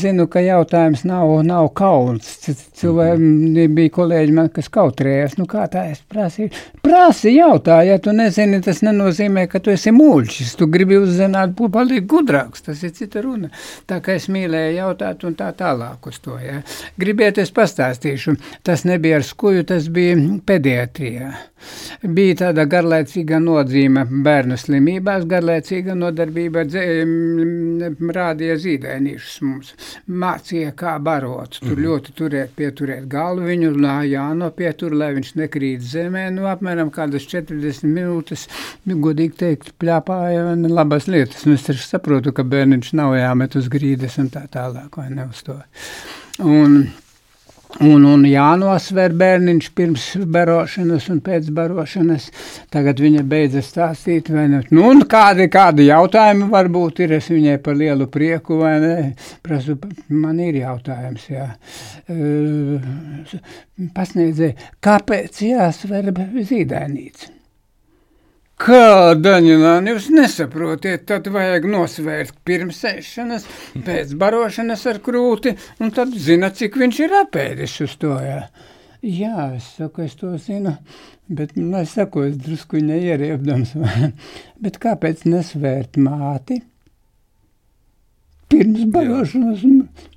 zinu, ka jautājums nav, nav kauns. Cilvēki mm -hmm. bija kolēģi man, kas kautrējās. Nu, kā tā es prasīju? Prasi jautā, ja tu nezini, tas tas nenozīmē, ka tu esi mūļķis. Tu gribi uzzināt, būt palikt gudrāks. Tas ir cita runa. Tā kā es mīlēju jautāt un tā tālāk uz to. Ja. Gribiet, es pastāstīšu. Tas nebija ar skuju, tas bija pediatrijā. Bija tāda garlaicīga nodzīme bērnu slimībās, garlaicīga nodarbība dzē, rādīja zīdainīšus mums. Mācīja, kā barot. Tur mm -hmm. ļoti turēt, pieturēt galvu viņu, jānopietur, lai viņš nekrīt zemē. Nu, apmēram kādas 40 minūtes godīgi teikt, pļāpāja labas lietas. Un es taču saprotu, ka bērniņš nav jāmet uz grīdas un tā tālāk, vai ne uz to. Un, Un, un jānosver bērniņš pirms barošanas un pēc barošanas. Tagad viņa beidzas stāstīt, vai ne? Nu, un kādi, kādi jautājumi varbūt ir, es viņai par lielu prieku, vai ne? Prasu, man ir jautājums, jā. Pasniedzēja, kāpēc jāsver zīdainīca? Kā daņināt, jūs nesaprotiet, tad vajag nosvērt pirms ēšanas, pēc barošanas ar krūti, un tad zinat, cik viņš ir apēdis uz to. Jā, jā es saku, es to zinu, bet, nu, es saku, es drusku neieriebdams, [LAUGHS] bet kāpēc nesvērt māti? Pirms barošanas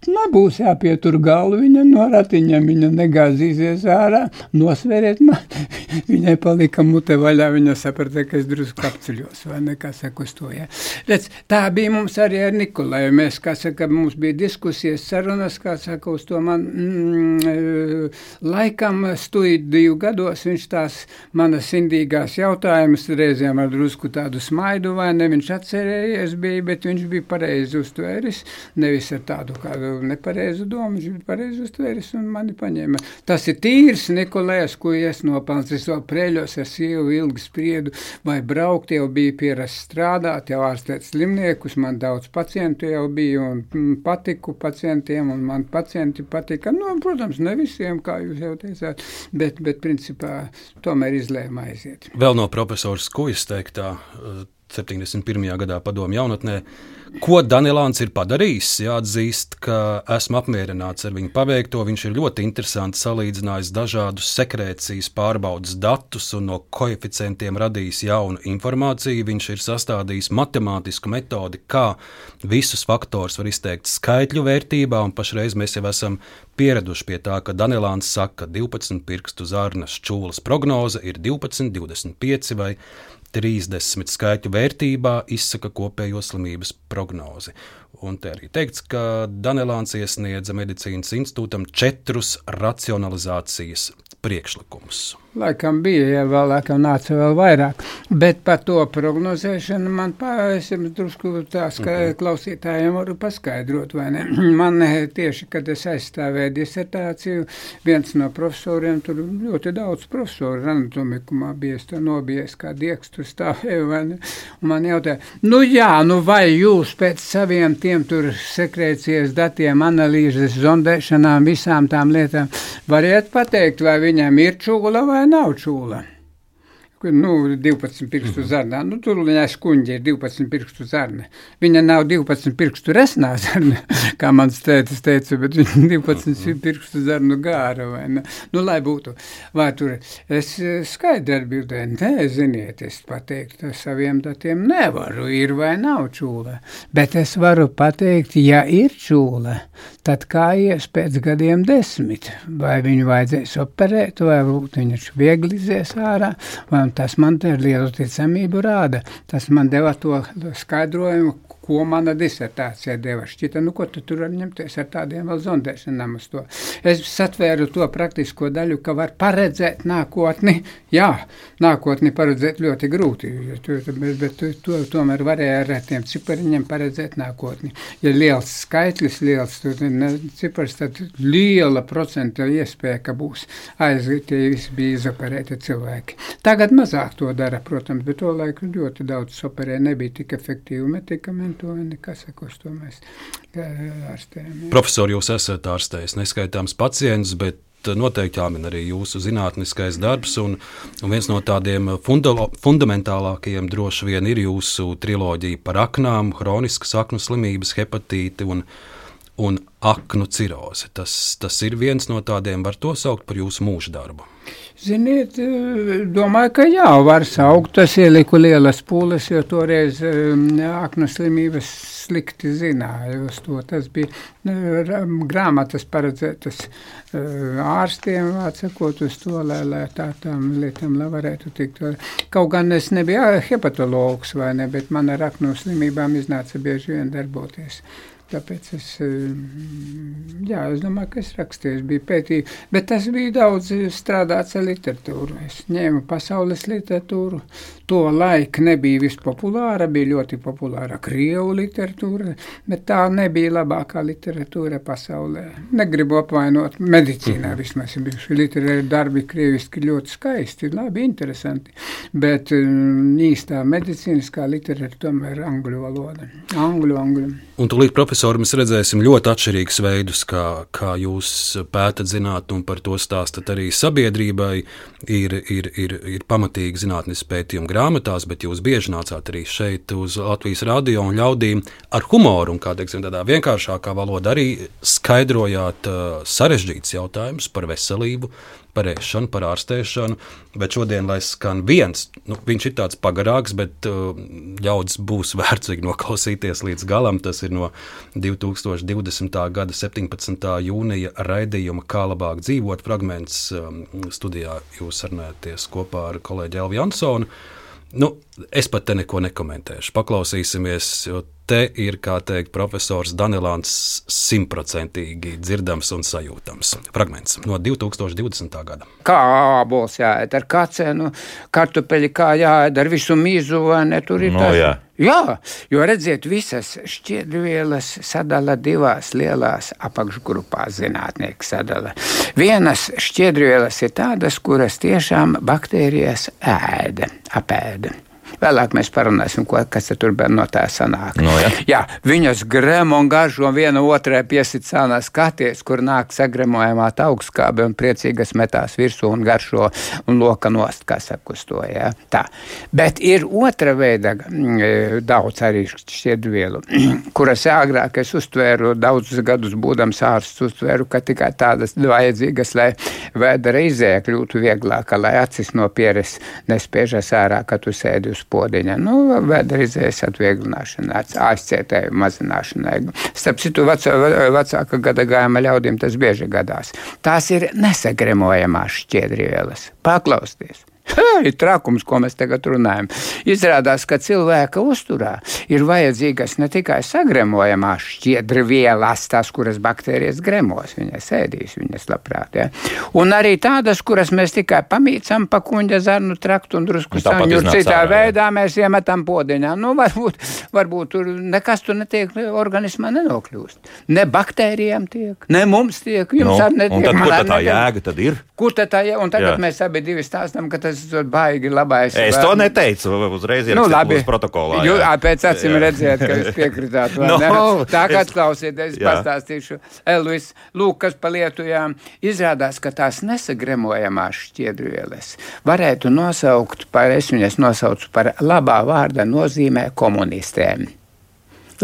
nebūs jāpietur galva, viņa no ratiņa, viņa negāzīsies ārā, nosveriet man. [LAUGHS] Viņai palika mute vaļā, viņa saprata, ka es drusku apceļos, vai ne, kā saka uz to, ja. Redz, tā bija mums arī ar Nikolaju, mēs, kā saka, mums bija diskusijas, sarunas, kā saka, uz to man, mm, laikam studiju gados. Viņš tās manas indīgās jautājumus, reizēm ar drusku tādu smaidu, vai ne, viņš atcerējies bija, bet viņš bija pareizi uztvēris, nevis ar tādu kādu nepareizu domu, viņš bija pareizi uztvēris un mani paņēma. Tas ir tīrs Nikolēs, ko es nopelns, es vēl preļos ar sievu ilgi spriedu, vai braukt jau bija pierasts strādāt, jau ārstēt slimniekus, man daudz pacientu jau bija un mm, patiku pacientiem un man pacienti patika. Nu, protams, ne visiem, kā jūs jau teicāt, bet, bet principā tomēr izlēma aiziet. Vēl no profesora Skujas teiktā 71. gadā padomu jaunatnē. Ko Danilāns ir padarījis? Jāatzīst, ka esmu apmierināts ar viņu paveikto. Viņš ir ļoti interesanti salīdzinājis dažādus sekrēcijas pārbaudas datus un no koeficientiem radījis jaunu informāciju. Viņš ir sastādījis matemātisku metodi, kā visus faktorus var izteikt skaitļu vērtībā, un pašreiz mēs jau esam pieraduši pie tā, ka Danilāns saka, ka 12 pirkstu zarnas čūlas prognoze ir 12, 25 vai 30 skaitļu vērtībā izsaka kopējo slimības prognozi. Un te arī teikts, ka Danelāns iesniedza medicīnas institūtam četrus racionalizācijas priekšlikumus. Laikam bija, ja vēl laikam nāca vēl vairāk. Bet par to prognozēšanu man pārēsim drusku tā, ka mm -hmm. klausītājiem varu paskaidrot, vai ne? [CLEARS THROAT] Man tieši, kad es aizstāvēju disertāciju, viens no profesoriem, tur ļoti daudz profesoru anatomikumā bija, es to nobijies kā dieks tur stāvēju, vai ne? Un man jautāja, nu jā, nu vai jūs pēc saviem tiem tur sekrēcijas datiem, analīzes, zondēšanām, visām tām lietām variet pateikt, vai viņam ir čūla vai nav čūla nu, 12 pirkstu zarnā. Nu, tur viņai skuņģi ir 12 pirkstu zarna. Viņa nav 12 pirkstu resnā zarna, [LAUGHS] kā mans tētis teica, bet viņa 12 pirkstu zarnu gāra, vai ne? Nu, lai būtu. Vai tur es skaidri atbildēju, nē, ziniet, es pateikt ar saviem datiem nevaru, ir vai nav čūla. Bet es varu pateikt, ja ir čūla, tad kā ies pēc gadiem desmit, vai viņu vajadzēs operēt, vai viņš viegli izies ārā, vai un tas man te lielu ticamību rāda. Tas man deva to skaidrojumu, ko mana disertācija deva. Šķita, nu, ko tu tur var ņemties ar tādiem vēl zondēšanām uz to. Es satvēru to praktisko daļu, ka var paredzēt nākotni. Jā, nākotni paredzēt ļoti grūti, bet, bet to tomēr varēja ar tiem cipariņiem paredzēt nākotni. Ja liels skaitlis, liels ne, cipars, tad liela procenta iespēja, ka būs aizgātie visi bija izoperēti cilvēki. Tagad mazāk to dara, protams, bet to laiku ļoti daudz operē, nebija tik efektīvi medikamenti to nekas, uz to mēs ārstējam. Profesor, jūs esat ārstējis neskaitāms pacients, bet noteikti jāmin arī jūsu zinātniskais darbs. Un, un viens no tādiem funda, fundamentālākajiem droši vien ir jūsu triloģija par aknām, chroniskas aknu slimības, hepatīti un, un aknu cirozi. Tas, tas ir viens no tādiem, var to saukt par jūsu mūža darbu. Ziniet, domāju, ka jā, var saukt. Tas ieliku lielas pūles, jo toreiz um, aknu slimības slikti zināja uz to. Tas bija nu, grāmatas paredzētas uh, ārstiem, vācakot uz to, lai, lai tā tām lietām lai varētu tikt. Kaut gan es nebiju hepatologs vai ne, bet man ar aknu slimībām iznāca bieži vien darboties. Tāpēc es, mm, jā, es domāju, ka es rakstīju, biju pētījis, bet tas bija daudz strādāts ar literatūru. Es ņēmu pasaules literatūru, to laiku nebija vispopulāra, bija ļoti populāra Krievu literatūra, bet tā nebija labākā literatūra pasaulē. Negribu apvainot medicīnā, vismaz ir bijuši literāri darbi krieviski ļoti skaisti, labi, interesanti, bet um, īstā medicīniskā literatūra tomēr angļu valoda. Angļu, angļu. Un tūlīt, profesori, mēs redzēsim ļoti atšķirīgus veidus, kā, kā jūs pētat zinātnē, un par to stāstat arī sabiedrībai. Ir, ir, ir, ir pamatīgi zinātnīs pētījumi grāmatās, bet jūs bieži nācāt arī šeit uz Latvijas radio un ļaudīm ar humoru un, kā teiksim, tādā vienkāršākā valodā arī skaidrojāt uh, sarežģītus jautājumus par veselību, par ēšanu, par ārstēšanu. Bet šodien, lai skan viens, nu, viņš ir tāds pagarāks, bet uh, ļaudis būs [LAUGHS] vērtīgi noklausīties līdz galam. Tas ir no 2020. gada 17. jūnija raidījuma Kā labāk dzīvot fragments. Um, studijā jūs sarunājaties kopā ar kolēģi Elvi Jansonu. Nu, es pat te neko nekomentēšu. Paklausīsimies, jo te ir, kā teikt, profesors Danilāns simtprocentīgi dzirdams un sajūtams. Fragments no 2020. gada. Kā ābols jāēd ar kacenu, kartupeļi kā jāēd ar visu mīzu, vai ne? Tur ir No, tas. jā. Jā, jo redziet, visas šķiedrvielas sadala divās lielās apakšgrupās zinātnieki sadala. Vienas šķiedrvielas ir tādas, kuras tiešām baktērijas ēda, apēda. Vēlāk mēs parunāsim, ko, kas tur no tā sanāk. No, ja. Jā, viņas gremo un garžo viena otrai piesicānā skaties, kur nāk sagremojamā augstskābe un priecīgas metās virsū un garšo un loka nost, kā saka uz to. Jā. Tā. Bet ir otra veida mm, daudz arī šķiedvielu, [CLEARS THROAT] kuras agrāk es uztvēru daudzus gadus būdams ārsts, uztvēru, ka tikai tādas vajadzīgas, lai vēdera izēja kļūtu vieglāka, lai acis no pieres nespiežas ārā, kad tu sēdi uz podiņa. Nu, vēdera izējas atvieglināšana, aizcietēju mazināšanai. Starp citu, vecā, vecāka gada gājuma ļaudīm tas bieži gadās. Tās ir nesagremojamās šķiedrvielas. Paklausties! Ir trakums, ko mēs tagad runājam. Izrādās, ka cilvēka uzturā ir vajadzīgas ne tikai sagremojamās šķiedrvielas, tās, kuras baktērijas gremos, viņas ēdīs, viņas labprāt. Ja? Un arī tādas, kuras mēs tikai pamīcam pa kuņģa zarnu traktu un drusku saņur citā ārā, jā. veidā mēs iemetam podiņā. Nu, varbūt, varbūt tur nekas tur netiek organismā nenokļūst. Ne baktērijām tiek, ne mums tiek, jums Nu, arī netiek. un tad, kur tā netiek. jēga tad ir? Kur tad tā, ja, un tagad Jā. Jā. mēs abi divi stāstām, ka tas ir baigi labais. Es to neteicu. Uzreiz ir Nu, labi. protokolā. Jūs pēc acīm Jā. redzat, ka jūs piekritāt. [LAUGHS] No, ne? Tā kā es- atklausieties, es Jā. pastāstīšu. Elvis, lūk, kas pa lietujām. Izrādās, ka tās nesagremojamās šķiedrvielas varētu nosaukt par, es viņas nosaucu par labā vārda nozīmē komunistēm.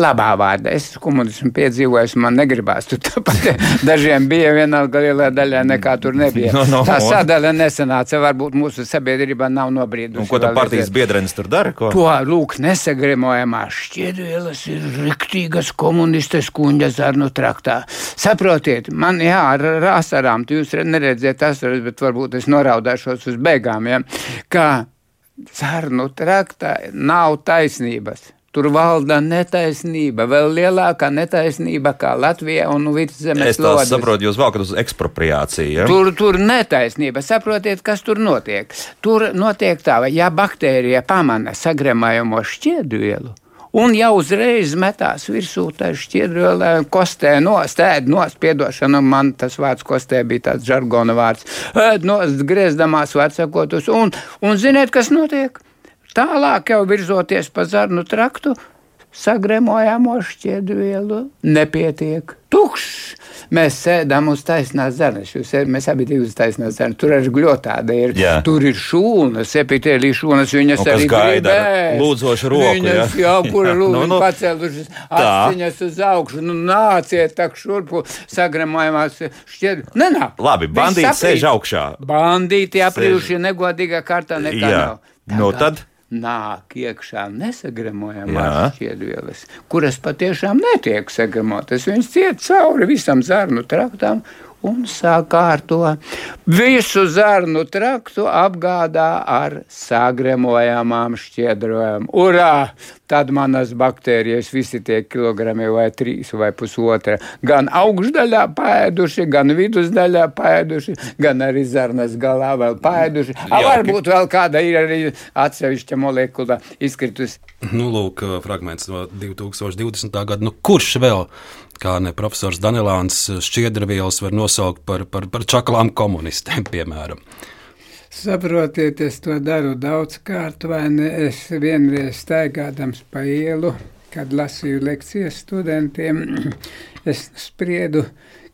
Labā vārdā. Es komunismu piedzīvojis, man negribās tur tāpat. [LAUGHS] Dažiem bija vienalga lielā daļā, nekā tur nebija. No, no, Tā sadale nesanāca. Varbūt mūsu sabiedrībā nav nobriedusi. Ko vēl partijas biedrenis tur dara? Ko? To lūk, nesagremojamās šķiedrvielas ir riktīgas komunistas kuņģa zarnu traktā. Saprotiet, man jā, ar, ar asarām, tu jūs re- neredziet asaras, bet varbūt es noraudāšos uz beigām, ja, ka Sarnu traktā nav taisnības. Tur valda netaisnība, vēl lielākā netaisnība kā Latvijā un Vidzemes Es tā lodes. saprotu, jūs valkat uz ekspropriāciju. Ja? Tur, tur netaisnība. Saprotiet, kas tur notiek. Tur notiek tā, ka ja baktērija pamana sagremājumu šķiedrvielu. Un jau uzreiz metās virsū tā šķiedrviela, kostē nost, ēd nost, piedošana, man tas vārds kostē bija tāds žargona vārds, ēd nost, griezdamās vārdsakot uz, un, un ziniet, kas notiek? Tālāk jau virzoties pa zarnu traktu, sagremojamo šķiedrvielu nepietiek. Tukšs! Mēs sēdam uz taisnās zarnas. Mēs abi divi uz taisnās zarnas. Tur arī gļotāda ir. Jā. Tur ir šūnas, epitēlī šūnas. Viņas kas arī gaida lūdzošu roku, Viņas, jā? jā, kur Jā, lūdzu nu, nu. pacēlušas aciņas uz augšu. Nu, nāciet tak šurpu sagremojamās šķiedrvielu. Nenāk. Labi, Viss bandīti sēž augšā. Bandīti aprījuši negodīgā kārtā nekā Jā. nav. Nu, tad? Nāk iekšā nesagremojamās šķiedrvielas, kuras patiešām netiek sagremotas. Viņas ciet cauri visam zarnu traktām un sāk kārto. Visu zarnu traktu apgādā ar sagremojamām šķiedrām. Urā! Tad manas baktērijas visi tie kilogrami vai trīs vai pusotra. Gan augšdaļā pēduši, gan vidusdaļā pēduši, gan arī zarnas galā vēl pēduši. A, varbūt vēl kāda ir arī atsevišķa molekula izkritusi. Nu, lūk, fragments no 2020. gada. Nu, kurš vēl, kā ne profesors Danelāns, šķiedravielas var nosaukt par, par, par čaklām komunistiem, [LAUGHS] piemēram? Saprotiet, es to daru daudz kārt, vai ne? Es vienreiz staigādams pa ielu, kad lasīju lekcijas studentiem, [CLEARS THROAT] es spriedu,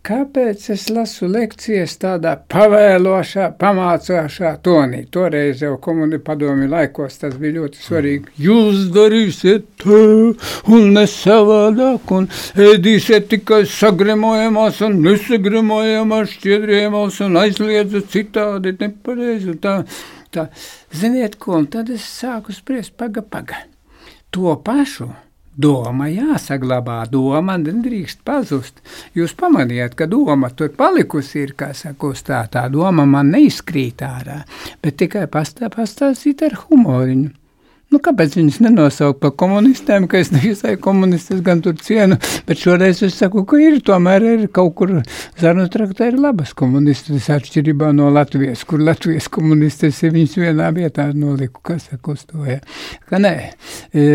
kāpēc es lasu lekcijas tādā pavēlošā, pamācošā tonī. Toreiz jau komunistiskā padomju laikos tas bija ļoti svarīgi. Jūs darīsiet tā un ne savādāk, un ēdīsiet tikai sagremojamās un nesagremojamās šķiedrījumos un aizliedzat citādi nepareizi. Tā, tā. Ziniet, ko? Un tad es sāku spriest, paga, paga. To pašu Doma jāsaglabā, doma nedrīkst pazust. Jūs pamanījāt, ka doma tur palikusi ir, kā saka, tā, tā doma man neizkrīt ārā, bet tikai pastā, pastāstīt ar humoriņu. Nu, kāpēc viņas nenosaukt par komunistiem, ka es nevisai komunistus gan tur cienu, bet šoreiz es saku, ka ir tomēr ir kaut kur zarnu traktā ir labas komunistas atšķirībā no Latvijas, kur Latvijas komunistas ir viņas vienā vietā noliku, kas saka uz to, ja. Ka nē, e,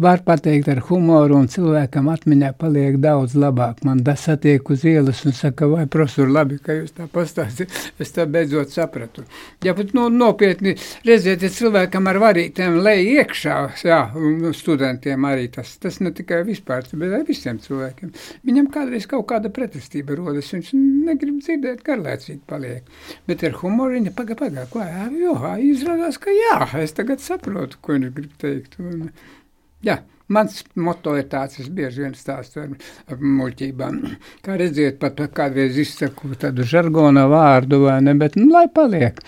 var pateikt ar humoru un cilvēkam atmiņā paliek daudz labāk. Man tas satiek uz ielas un saka, vai profesor, labi, ka jūs tā pastāstīt, es tā beidzot sapratu. Ja pat nu, nopietni, redziet, ja cilvēkam ar varītēm lej iekšā, jā, un studentiem arī tas, tas ne tikai vispār, bet arī visiem cilvēkiem. Viņam kādreiz kaut kāda pretestība rodas, viņš negrib dzirdēt, garlēcīgi paliek. Bet ar humoru viņa paga, paga, ko, jā, jo, izrādās, ka jā, es tagad saprotu, ko viņš grib teikt. Un, jā. Mans moto ir tāds, es bieži vien stāstu ar, muļķībām. Kā redziet, pat kādreiz izsaku tādu žargona vārdu, vai ne, bet, nu, lai paliek.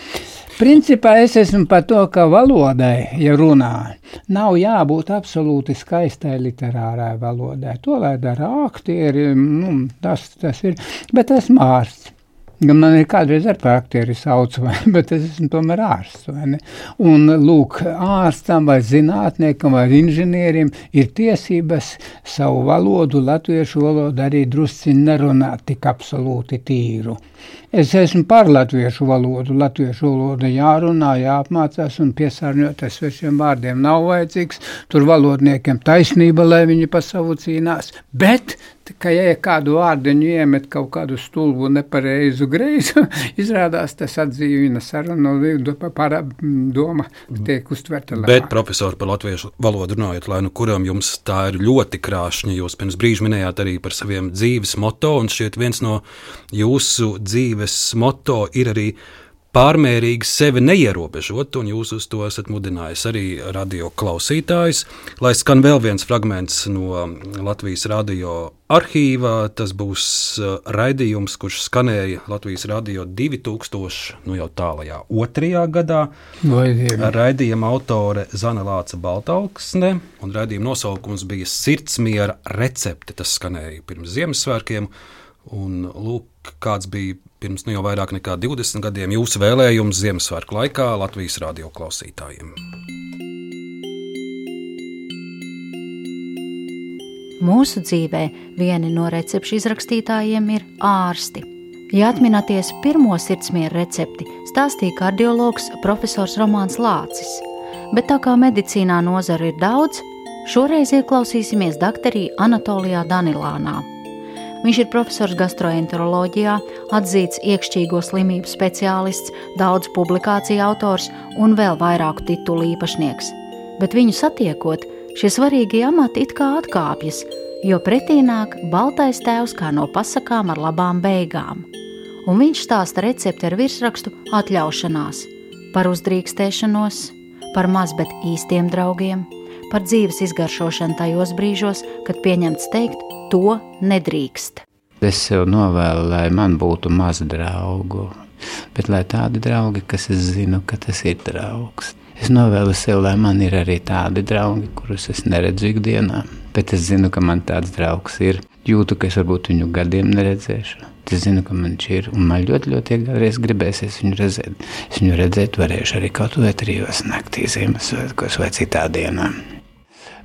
Principā es esmu par to, ka valodai, ja runā, nav jābūt absolūti skaistai literārai valodai. To lai dara aktieri, nu, tas, tas ir, bet esmu ārsts. Gan man ir kādreiz ar aktieru sauc, vai, [LAUGHS] bet es esmu tomēr ārsts. Un, lūk, ārstam vai zinātniekam vai inženierim ir tiesības savu valodu, latviešu valodu arī drusciņi nerunāt tik absolūti tīru. Es esmu par latviešu valodu. Latviešu valoda jārunā, jāapmācās un piesārņot ar svešiem vārdiem nav vajadzīgs. Tur valodniekiem taisnība, lai viņi pa savu cīnās. Bet, ka ja kādu vārdiņu iemet kaut kādu stulbu nepareizu greizu, [LAUGHS] izrādās tas atzīvina sarunu, para, doma tiek uztverta labāk. Bet, profesori, par latviešu valodu runājot, lai nu kuram jums tā ir ļoti krāšņa, jūs pirms brīža minējāt arī par saviem dzīves moto, un šķiet viens no jūsu dzīves moto ir arī pārmērīgi sevi neierobežot, un jūs uz to esat mudinājis arī radio klausītājus. Lai skan vēl viens fragments no Latvijas radio arhīvā, tas būs uh, raidījums, kurš skanēja Latvijas radio 2000, nu jau tālajā otrajā gadā. Vai dievi. Raidījuma autore Zana Lāca Baltāksne, un raidījuma nosaukums bija Sirdsmiera recepte. Tas skanēja pirms Ziemassvētkiem. Un, lūk, kāds bija pirms nu jau vairāk nekā 20 gadiem jūsu vēlējums Ziemassvētku laikā Latvijas radio klausītājiem. Mūsu dzīvē viena no recepšu izrakstītājiem ir ārsti. Ja atminaties pirmo sirdsmieru recepti, stāstīja kardiologs profesors Romāns Lācis. Bet tā kā medicīnā nozara ir daudz, šoreiz ieklausīsimies doktorī Anatolijā Danilānā. Viņš ir profesors gastroenteroloģijā, atzīts iekšķīgo slimību speciālists, daudz publikāciju autors un vēl vairāku titulu īpašnieks. Bet viņu satiekot, šie svarīgie amati it kā atkāpjas, jo pretī nāk baltais tēvs kā no pasakām ar labām beigām. Un viņš stāsta recepti ar virsrakstu atļaušanās, par uzdrīkstēšanos, par maz bet īstiem draugiem, par dzīves izgaršošanu tajos brīžos, kad pieņemts teikt, to nedrīkst. Es sev novēlu, lai man būtu maz draugu, bet lai tādi draugi, kas es zinu, ka tas ir draugs. Es novēlu sev, lai man ir arī tādi draugi, kurus es neredzu ikdienā, bet es zinu, ka man tāds draugs ir. Jūtu, ka es varbūt viņu gadiem neredzēšu. Es zinu, ka man viņš ir, un man ļoti, ļoti kādreiz gribēsies viņu redzēt. Es viņu redzēt varēšu arī kaut vai trijos naktī, Ziemassvētkos vai citā dienā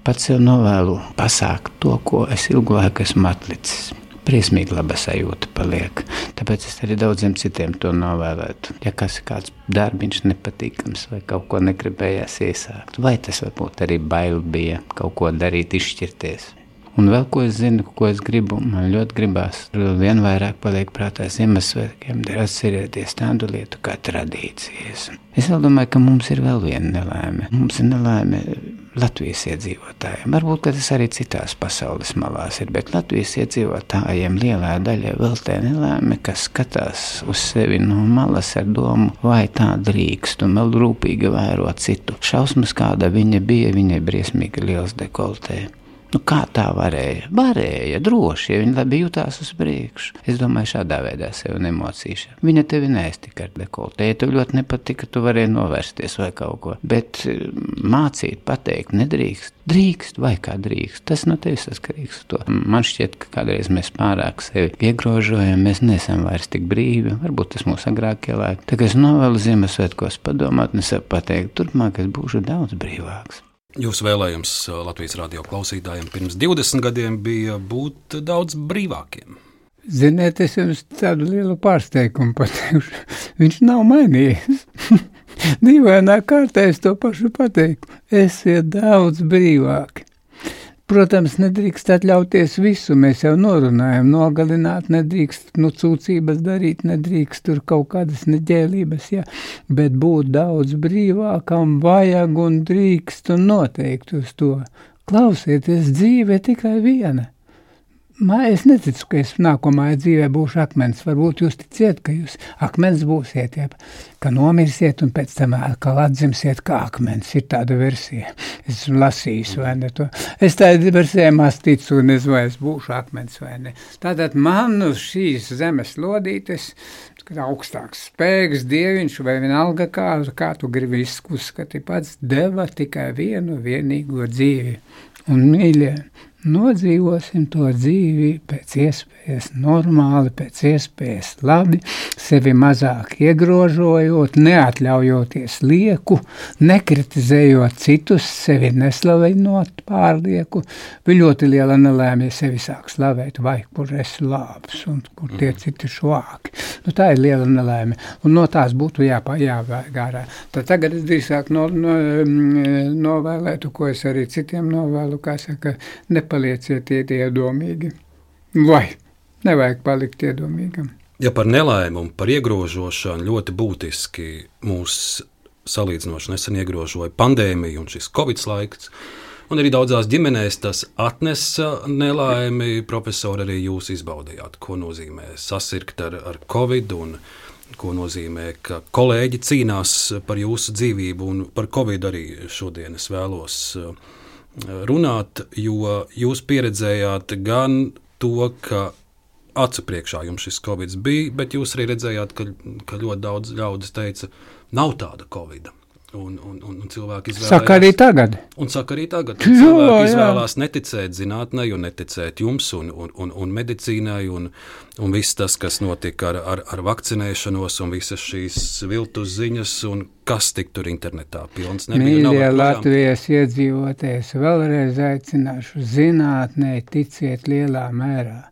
pats sev novēlu pasākt to, ko es ilgu laiku esmu atlicis. Briesmīgi laba sajūta paliek. Tāpēc es arī daudziem citiem to novēlētu. Ja kas ir kāds darbiņš nepatīkams vai kaut ko negribējās iesākt, vai tas varbūt arī bail bija kaut ko darīt, izšķirties. Un vēl ko es zinu, ko es gribu, man ļoti gribās. Vien vairāk paliek prātā Ziemassvētkiem, atcerieties tādu lietu kā tradīcijas. Es vēl domāju, ka mums ir vēl viena nelaime. Mums ir nelaime Latvijas iedzīvotājiem. Varbūt tas arī citās pasaules malās ir, bet Latvijas iedzīvotājiem lielā daļa vēl tā nelēma, kas skatās uz sevi no malas ar domu, vai tā drīkst, un vēl rūpīgi vēro citu. Šausmas, kāda viņa bija, viņai briesmīgi liels dekoltē. Nu, kā tā varēja? Varēja, droši, ja viņa labi jutās uz priekšu. Es domāju, šādā veidā sev nemocīšu. Viņa tevi neiztika ar dekoltē. Ja tev ļoti nepatika, tu varēji novērsties vai kaut ko. Bet eh, mācīt, pateikt, nedrīkst. Drīkst vai kā drīkst. Tas no tevis atkarīgs. Man šķiet, ka kādreiz mēs pārāk sevi iegrožojam, mēs nesam vairs tik brīvi. Varbūt tas mūsu agrākie laiki. Tagad es novēlu Ziemassvētkos padomāt sev pateikt, turpmāk es būšu daudz brīvāks. Jūsu vēlējums uh, Latvijas radio klausītājiem pirms 20 gadiem bija būt daudz brīvākiem. Ziniet, es jums tādu lielu pārsteigumu pateikšu. [LAUGHS] Viņš nav mainījies. [LAUGHS] Dīvainā kārtā es to pašu pateiktu. Esiet daudz brīvāki. Protams, nedrīkst atļauties visu, mēs jau norunājam, nogalināt nedrīkst, nu, cūcības darīt nedrīkst, tur kaut kādas neģēlības, jā, bet būt daudz brīvākam vajag un drīkst un noteikti uz to. Klausieties, dzīve tikai viena. Mā, es neticu, ka es nākamajā dzīvē būšu akmens. Varbūt jūs ticiet, ka jūs akmens būsiet, ja, ka nomirsiet un pēc tam atkal atzimsiet kā akmens. Ir tāda versija. Es esmu lasījis, vai ne to. Es tādu versiju maz ticu, un es vai es būšu akmens vai ne. Tātad man uz šīs zemes lodītes augstāks spēks, dieviņš vai vienalga kā, kā tu gribi izskati pats, deva tikai vienu vienīgo dzīvi. Un, mīļie, nodzīvosim to dzīvi pēc iespējas normāli, pēc iespējas labi, sevi mazāk iegrožojot, neatļaujoties lieku, nekritizējot citus, sevi neslavinot pārlieku. Bija ļoti liela nelēma, ja sevi sāk slavēt, vai kur esi labs un kur tie mhm. citi švāki. Nu, tā ir liela nelēma, un no tās būtu jāpā, jāvērā. Tad tagad es drīzāk no, no, mm, novēlētu, ko es arī citiem novēlu, kā saka, nepalieciet iedomīgi. Vai nevajag palikt iedomīgam? Ja par nelaimi un par iegrožošanu ļoti būtiski mūs salīdzinoši nesen iegrožoja pandēmija un šis covid laiks, un arī daudzās ģimenēs tas atnesa nelaimi. Profesori, arī jūs izbaudījāt, ko nozīmē sasirgt ar, ar covid un ko nozīmē, ka kolēģi cīnās par jūsu dzīvību, un par covid arī šodien es vēlos runāt, jo jūs pieredzējāt gan to, ka acu priekšā jums šis covid bija, bet jūs arī redzējāt, ka, ka ļoti daudz ļaudis teica, nav tāda covid. Un, un, un, un cilvēki izvēlējās. Saka arī tagad. Un saka arī tagad. Un cilvēki jā. izvēlās neticēt zinātnē, un neticēt jums un, un, un, un medicīnai, un, un viss tas, kas notika ar, ar, ar vakcinēšanos, un visas šīs viltus ziņas, un kas tik tur internetā pilns. Mīļie. Latvijas iedzīvotājs, vēlreiz aicināšu zinātnē ticēt lielā mērā.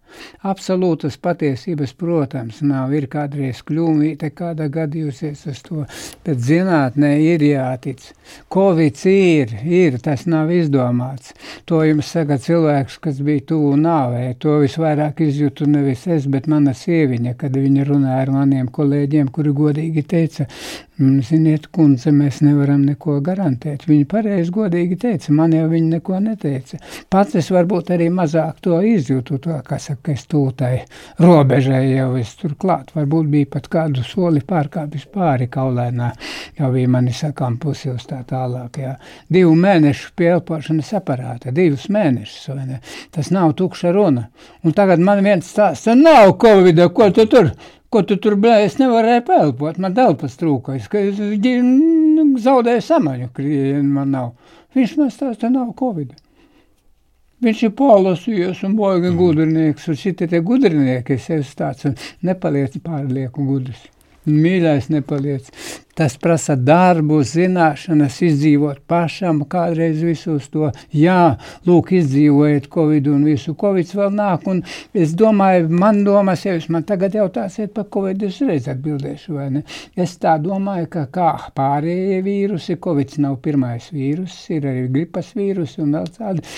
Absolūtas patiesības, protams, nav. Ir kādreiz kļūmīte, kāda gadījusies uz to, bet zinātnē ir jātic. Covid ir, ir, tas nav izdomāts. To jums saka cilvēks, kas bija tuvu nāvē. To visvairāk izjūtu nevis es, bet mana sieviņa, kad viņa runāja ar maniem kolēģiem, kuri godīgi teica, "Mm, ziniet, kundze, mēs nevaram neko garantēt. Viņa pareizi godīgi teica, man jau viņa neko neteica. Pats es varbūt arī mazāk to izjūtu, to, kā saka, es tūtai robežai jau es tur klāt. Varbūt bija pat kādu soli pārkāpis pāri kaulēnā, jau bija mani sakām pusi uz tā tālāk. Jā. Divu mēnešu pie elpošanas aparāta, divus mēnešus, vai ne? Tas nav tukša runa. Un tagad man viens stāsta, nav Covid, ko tu tur? Ko tu tur blēji? Es nevarēju pelpot, man elpas trūka. Es, ka es nu, zaudēju samaņu, ka man nav. Viņš man stāsta, nav Covid. Viņš ir polasījies un boiga gudrinieks, un šitie tie gudrinieki, es esmu tāds, un nepaliec pārlieku gudrs. Mīļais nepaliec. Tas prasa darbu, zināšanas, izdzīvot pašam, kādreiz visus to, jā, lūk, izdzīvojiet Covid un visu. Covid vēl nāk, un es domāju, man domas, ja jūs man tagad jautāsiet par Covid, es reiz atbildēšu, vai ne? Es tā domāju, ka kā pārējie vīrusi, Covid nav pirmais vīrus, ir arī gripas vīrusi un vēl tādi.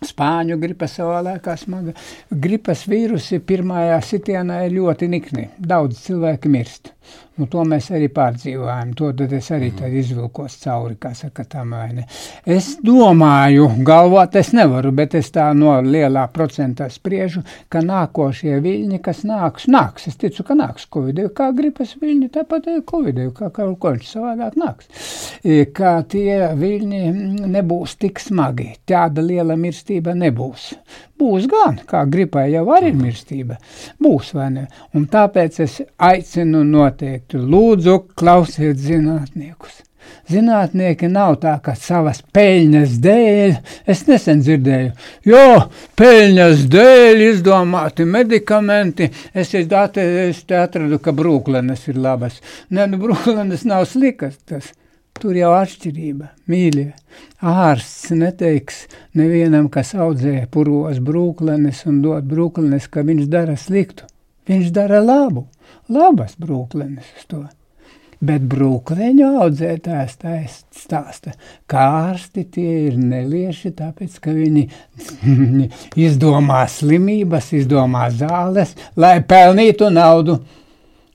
Spāņu gripa savā laikā smaga. Gripas vīrusi pirmajā sitienā ir ļoti nikni. Daudz cilvēki mirst. Nu, to mēs arī pārdzīvojam. To es arī tad izvilkos cauri, kā saka tam vai ne. Es domāju, galvot es nevaru, bet es tā no lielā procentā spriežu, ka nākošie viļņi, kas nāks, nāks. Es ticu, ka nāks Covid, kā gripas viļņi, tāpat arī Covid, kā kaut viņš savādāk nāks. E, Ka tie viļņi nebūs tik smagi, tāda liela mirstība nebūs. Būs gan, kā gripai jau arī ir mirstība. Būs vai ne? Un tāpēc es aicinu noteikti, lūdzu, klausiet zinātniekus. Zinātnieki nav tā, ka savas peļņas dēļ, es nesen dzirdēju, jo peļņas dēļ izdomāti medikamenti, es, es te atradu, ka brūklenes ir labas. Nē, nu brūklenes nav slikas tas. Tur jau atšķirība, mīļie. Ārsts neteiks nevienam, kas audzē puros brūklenes un dod brūklenes, ka viņš dara sliktu. Viņš dara labu, labas brūklenes uz to. Bet brūkleņu audzētājs tā stāsta, ka ārsti tie ir nelieši, tāpēc, ka viņi [LAUGHS] izdomā slimības, izdomā zāles, lai pelnītu naudu.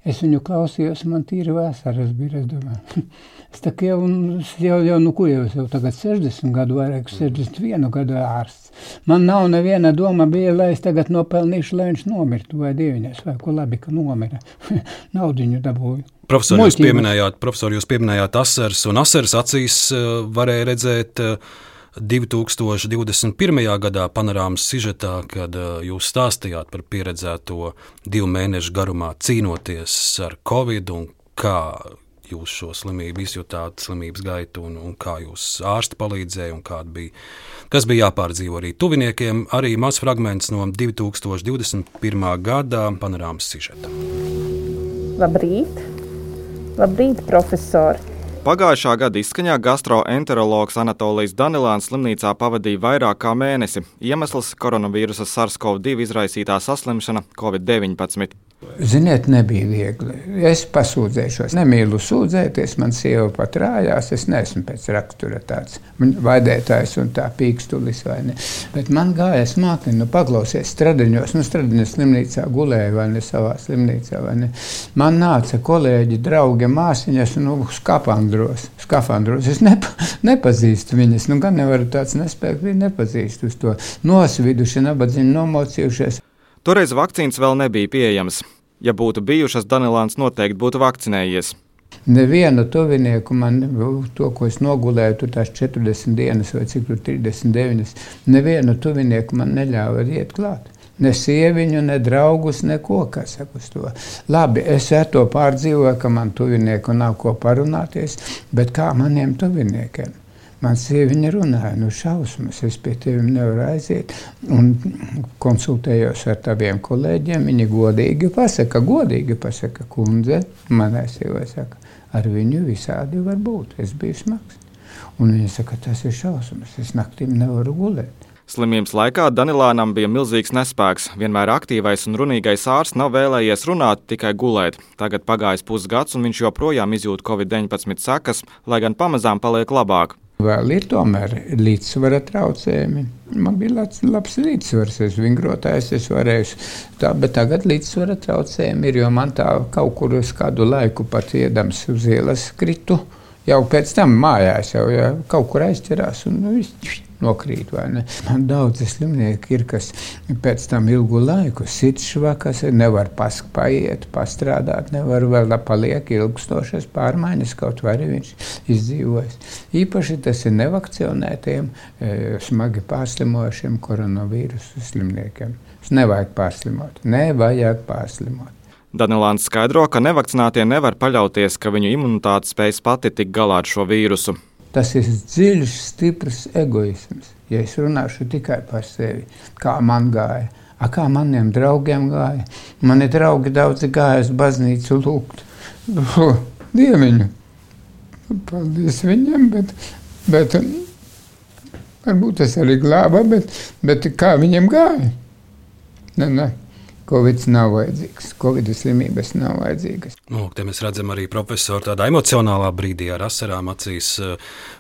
Es viņu klausījos, man tīri vēsaras bija, es domāju. [LAUGHS] Es jau, jau, jau, nu, ko jau, jau tagad 60 gadu, vairāk 61 gadu ārsts. Man nav neviena doma bija, lai es tagad nopelnīšu, lai viņš nomirtu vai dieviņas, vai ko labi, ka nomira. [LAUGHS] Naudiņu dabūju. Profesor, jūs pieminējāt, profesor, jūs pieminējāt asars, un asars acīs eh, varēja redzēt eh, 2021. gadā panorāmas sižetā, kad eh, jūs stāstījāt par pieredzēto divu mēnešu garumā cīnoties ar covid un kā jūs šo slimību izjutāt, slimības gaitu, un, un kā jūs ārsti palīdzēja, un kāda bija, kas bija jāpārdzīvo arī tuviniekiem. Arī mazs fragments no 2021. gada panorāmas sižeta. Labrīt! Labrīt, profesori! Pagājušā gada izskaņā gastroenterologs Anatolijas Danilāns slimnīcā pavadīja vairāk kā mēnesi. Iemesls - koronavīrusa SARS-CoV-2 izraisītā saslimšana Covid-19. Ziniet, nebija viegli. Es pasūdzēšos. Nemīlu sūdzēties, man sieva pat rājās. Es neesmu pēc rakstura tāds vaidētājs un tā pīkstulis. Bet man gāja smagi, nu paklausies stradiņos, nu stradiņos slimnīcā gulēju vai ne savā slimnīcā ne. Man nāca kolēģi, draugi, māsiņas, nu skafandros, skafandros. Es nepa, nepazīstu viņas, nu gan nevaru tāds nespēku, viņi nepazīstu uz to. Nosviduši, nabadzīgi nomocījušies. Toreiz vakcīnas vēl nebija pieejamas. Ja būtu bijušas, Danilāns noteikti būtu vakcinējies. Nevienu tuvinieku man, to, ko es nogulēju, tur tās 40 dienas vai cik tur 39, nevienu tuvinieku man neļāva iet klāt. Ne sieviņu, ne draugus, neko, to. Labi, es ar to pārdzīvoju, ka man tuvinieku nav ko parunāties, bet kā maniem tuviniekiem? Man sieviņa runāja, nu šausmas, es pie teviem nevaru aiziet. Un konsultējos ar taviem kolēģiem, viņi godīgi pasaka, godīgi pasaka, kundze, manai sievai saka, ar viņu visādi var būt, es biju smags. Un viņa saka, tas ir šausmas, es naktīm nevaru gulēt. Slimības laikā Danilānam bija milzīgs nespēks. Vienmēr aktīvais un runīgais ārsts nav vēlējies runāt, tikai gulēt. Tagad pagājis pusgads, un viņš joprojām izjūt Covid-19 sekas, lai gan pamazām paliek labāk. Vēl ir tomēr līdzsvara traucējumi. Man bija labs, labs līdzsvars, es vingrotājs, es varēju tā, bet tagad līdzsvara traucējumi ir, jo man tā kaut kur uz kādu laiku pat iedams uz ielas kritu. Jau pēc tam mājās jau ja, kaut kur aizķerās un nu, viss nokrīt. Man daudzi slimnieki ir, kas pēc tam ilgu laiku sit švakas, nevar paspaiet, pastrādāt, nevar vēl paliek ilgstošas pārmaiņas, kaut arī viņš izdzīvojas. Īpaši tas ir nevakcinētiem, e, smagi pārslimojušiem koronavīrusu slimniekiem. Nevajag pārslimot, nevajag pārslimot. Danilāns skaidro, ka nevakcinātie nevar paļauties, ka viņu imunitāte spēs pati tikt galā ar šo vīrusu. Tas ir dziļš, stiprs egoisms. Ja es runāšu tikai par sevi, kā man gāja, a, kā maniem draugiem gāja. Mani draugi daudzi gāja uz baznīcu lūgt dieviņu. Paldies viņam, bet, bet varbūt tas arī glāba, bet, bet kā viņam gāja? Ne, ne. Covid nav vajadzīgs, Covid slimības nav vajadzīgas. Nu, te mēs redzam arī profesoru tādā emocionālā brīdī ar asarām acīs, eh,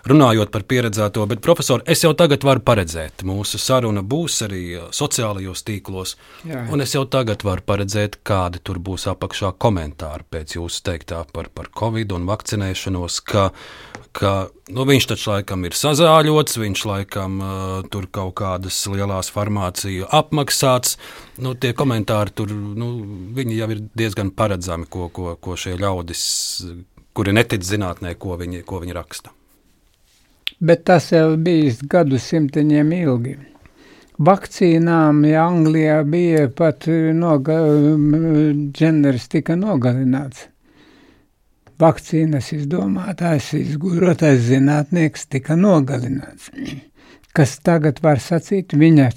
runājot par pieredzēto. Bet, profesor, es jau tagad varu paredzēt, mūsu saruna būs arī eh, sociālajos tīklos. Jā. Un es jau tagad varu paredzēt, kādi tur būs apakšā komentāri pēc jūsu teiktā par, par Covid un vakcinēšanos, ka ka nu, viņš taču laikam ir sazāļots, viņš laikam uh, tur kaut kādas lielas farmāciju apmaksāts. Nu, tie komentāri tur nu, jau ir diezgan paredzami, ko, ko, ko šie ļaudis, kuri netic zinātnē, ko viņi, ko viņi raksta. Bet tas jau bijis gadu simtiņiem ilgi. Vakcīnām ja Anglijā bija pat noga, ģeneris tika nogalināts vakcīnas izdomātājs, izgudrotais zinātnieks tika nogalināts. Kas tagad var sacīt viņa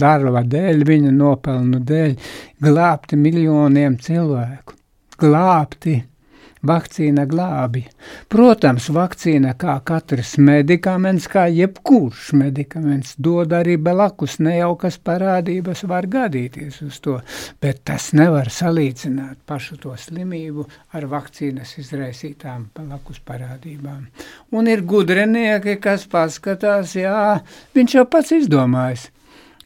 darba dēļ, viņa nopelnu dēļ, glābti miljoniem cilvēku. Glābti vakcīna glābi. Protams, vakcīna kā katrs medikaments, kā jebkurš medikaments, dod arī blakus nejaukas parādības, var gadīties uz to, bet tas nevar salīdzināt pašu to slimību ar vakcīnas izraisītām blakus parādībām. Un ir gudrinieki, kas paskatās, jā, viņš jau pats izdomājis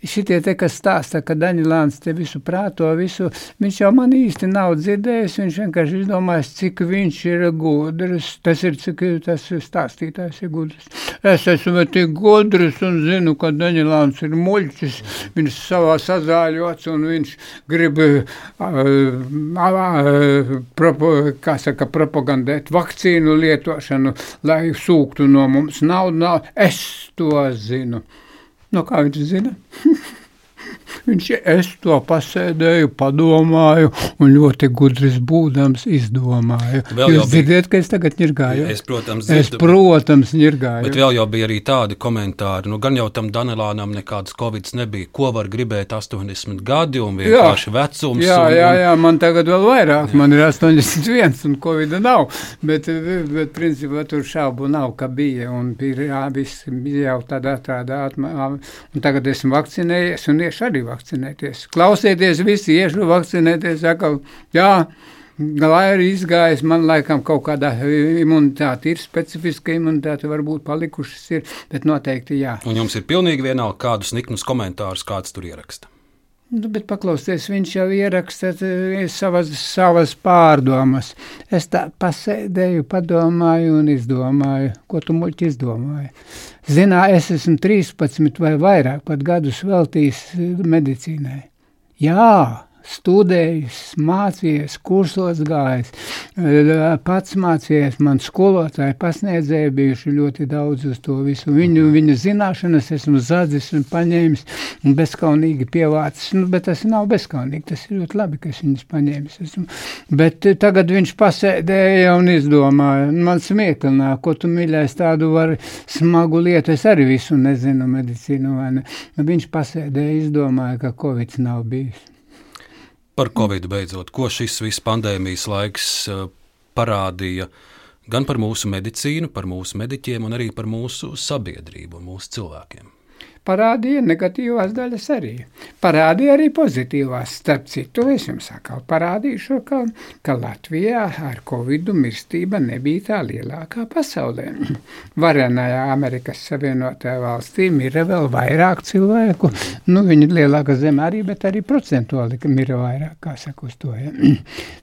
Šitie te, kas stāsta, ka Daņilāns te visu prāto, visu, viņš jau man īsti nav dzirdējis, viņš vienkārši izdomājis, cik viņš ir gudrs, tas ir, cik tas stāstītājs ir gudrs. Es esmu tik gudrs un zinu, ka Daņilāns ir muļķis, viņš savā sazāļots un viņš grib, uh, uh, propo, kā saka, propagandēt vakcīnu lietošanu, lai sūktu no mums naudu, naudu. Es to zinu. No kā viņš zina? Viņš es to pasēdēju, padomāju, un ļoti gudrs būdams izdomāju. Vēl Jūs dzirdiet, ka es tagad ņirgāju? Es, protams, dzirdu, es, protams, ņirgāju. Bet vēl jau bija arī tādi komentāri, nu gan jau tam Danelānam nekāds Covid nebija. Ko var gribēt 80 gadi un vienkārši jā, vecums? Jā, un, jā, jā, man tagad vēl vairāk, jā. man ir 81 un Covid nav, bet, bet principā tur šaubu nav, ka bija, un bija, jā, viss bija jau tādā, tādā, un tagad esmu vakcinējies un iešu arī vakcinēties. Klausieties, visi iešu vakcinēties, atkal, jā, lai arī izgājis, man laikam kaut kāda imunitāte ir, specifiska imunitāte varbūt palikušas ir, bet noteikti jā. Un jums ir pilnīgi vienalga, kādus niknus komentārus kāds tur ieraksta. Nu, bet paklausieties, viņš jau ieraksta eh, savas, savas pārdomas. Es tā pasēdēju, padomāju un izdomāju, ko tu muļķi izdomāji. Zinā, es esmu 13 vai vairāk pat gadus veltījis eh, medicīnai. Jā, studējis, mācījies, kursos gājis, pats mācījies, man skolotāji pasniedzēji bijuši ļoti daudz uz to visu. Viņu, viņu zināšanas esmu zadzis un paņēmis un bezkaunīgi pievācis, nu, bet tas nav bezkaunīgi, tas ir ļoti labi, ka es viņus paņēmis esmu. Bet tagad viņš pasēdēja un izdomāja, man smieklināja, ko tu mīļais tādu var smagu lietu, es arī visu nezinu medicīnu, vai ne. Viņš pasēdēja, izdomāja, ka Covid nav bijis. Par Covid beidzot, ko šis viss pandēmijas laiks uh, parādīja gan par mūsu medicīnu, par mūsu mediķiem, un arī par mūsu sabiedrību un mūsu cilvēkiem parādīja negatīvās daļas arī. Parādīja arī pozitīvās. Starp citu, es jums atkal parādīšu, ka, ka Latvijā ar covidu mirstība nebija tā lielākā pasaulē. [CLEARS THROAT] Varenajā Amerikas Savienotajā valstī mira vēl vairāk cilvēku. Nu, viņi ir lielāka zeme arī, bet arī procentuāli mira vairāk, kā saka uz to. Ja.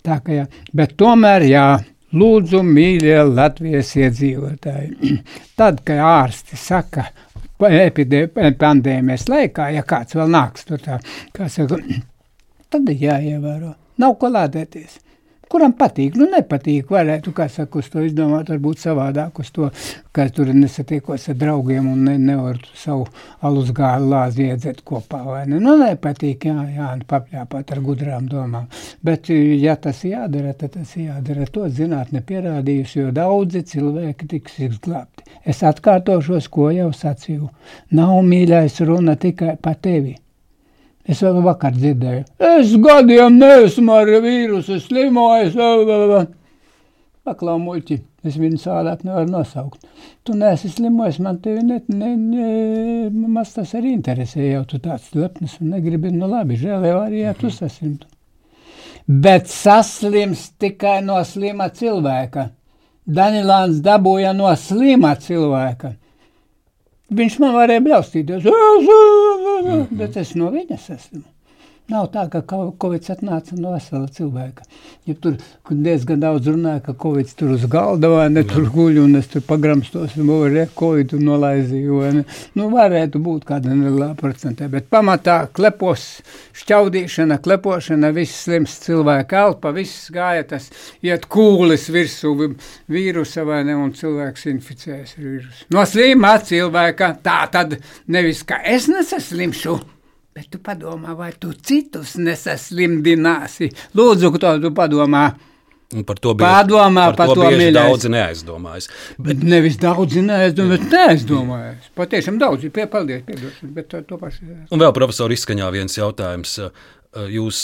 Tā kā, ja. Bet tomēr, jā. Lūdzu, mīļie Latvijas iedzīvotāji, [CLEARS THROAT] tad, kad ārsti saka, pandēmijas laikā, ja kāds vēl nāks tur tā, kā saka, [CLEARS THROAT] tad jāievēro. Nav ko lādēties. Kuram patīk, nu nepatīk, varētu, kā saka, uz to izdomāt, varbūt savādāk uz to, ka tur nesatiekos ar draugiem un ne, nevar savu alus gālu lāzi iedzēt kopā, vai ne? Nu, nepatīk, jā, jā, papļāpāt ar gudrām domām. Bet, ja tas jādara, tad tas jādara. To zinātne pierādījusi, jo daudzi cilvēki tiks izglābti. Es atkārtošos, ko jau sacīju. Nav mīļais runa tikai par tevi. Es vēl vakar dzirdēju, es gadiem neesmu ar vīrusu slimojis. Paklau muļķi, es viņu sādāk nevaru nosaukt. Tu neesi slimojis, man tevi ne, ne, ne, maz tas arī interesē, jau tu tāds lepnis un negribi, nu labi, žēl jau arī, ja tu saslimtu. Bet saslims tikai no slima cilvēka. Danilāns dabūja no slima cilvēka. Viņš man varēja bļaustīties, bet es no viņas esmu. Nav tā, ka Covid atnāca no vesela cilvēka. Ja tur diezgan daudz runāja, ka Covid tur uz galda vai ne tur guļ, un es tur pagramstos, un re, Covid nolaizīju, vai ne. Nu, varētu būt kāda nelielā procentē, bet pamatā klepos, šķaudīšana, klepošana, viss slims cilvēka elpa, viss gāja tas, iet kūlis virsū vīrusa vai ne, un cilvēks inficējas ar vīrusu. No slimā cilvēka tā tad nevis, ka es nesaslimšu, Bet tu padomā, vai tu citus nesaslimdināsi? Lūdzu, to tu padomā. Un par to bieži, Padomā par, par to to daudzi neaizdomājas. Bet nevis daudzi neaizdomājas, neaizdomājas. Patiešām daudzi, pie, paldies, piedošana, bet to, to paši. Un vēl profesori izskaņā viens jautājums. Jūs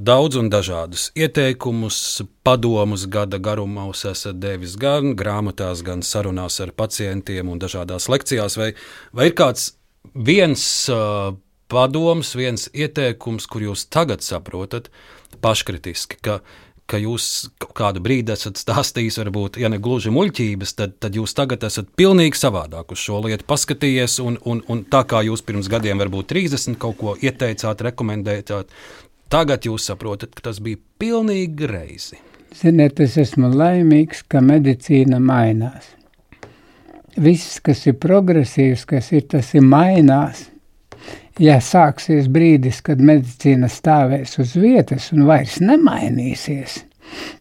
daudz un dažādus ieteikumus, padomus gada garumos esat devis gan grāmatās, gan sarunās ar pacientiem un dažādās lekcijās. Vai, vai ir kāds viens uh, padoms, viens ieteikums, kur jūs tagad saprotat paškritiski, ka, ka jūs kādu brīdi esat stāstījis, varbūt, ja ne gluži muļķības, tad, tad jūs tagad esat pilnīgi savādāk uz šo lietu paskatījies, un, un, un tā kā jūs pirms gadiem, varbūt 30 kaut ko ieteicāt, rekomendējāt, tagad jūs saprotat, ka tas bija pilnīgi greizi. Ziniet, es esmu laimīgs, ka medicīna mainās. Viss, kas ir progresīvs, kas ir, tas ir mainās ja sāksies brīdis, kad medicīna stāvēs uz vietas un vairs nemainīsies,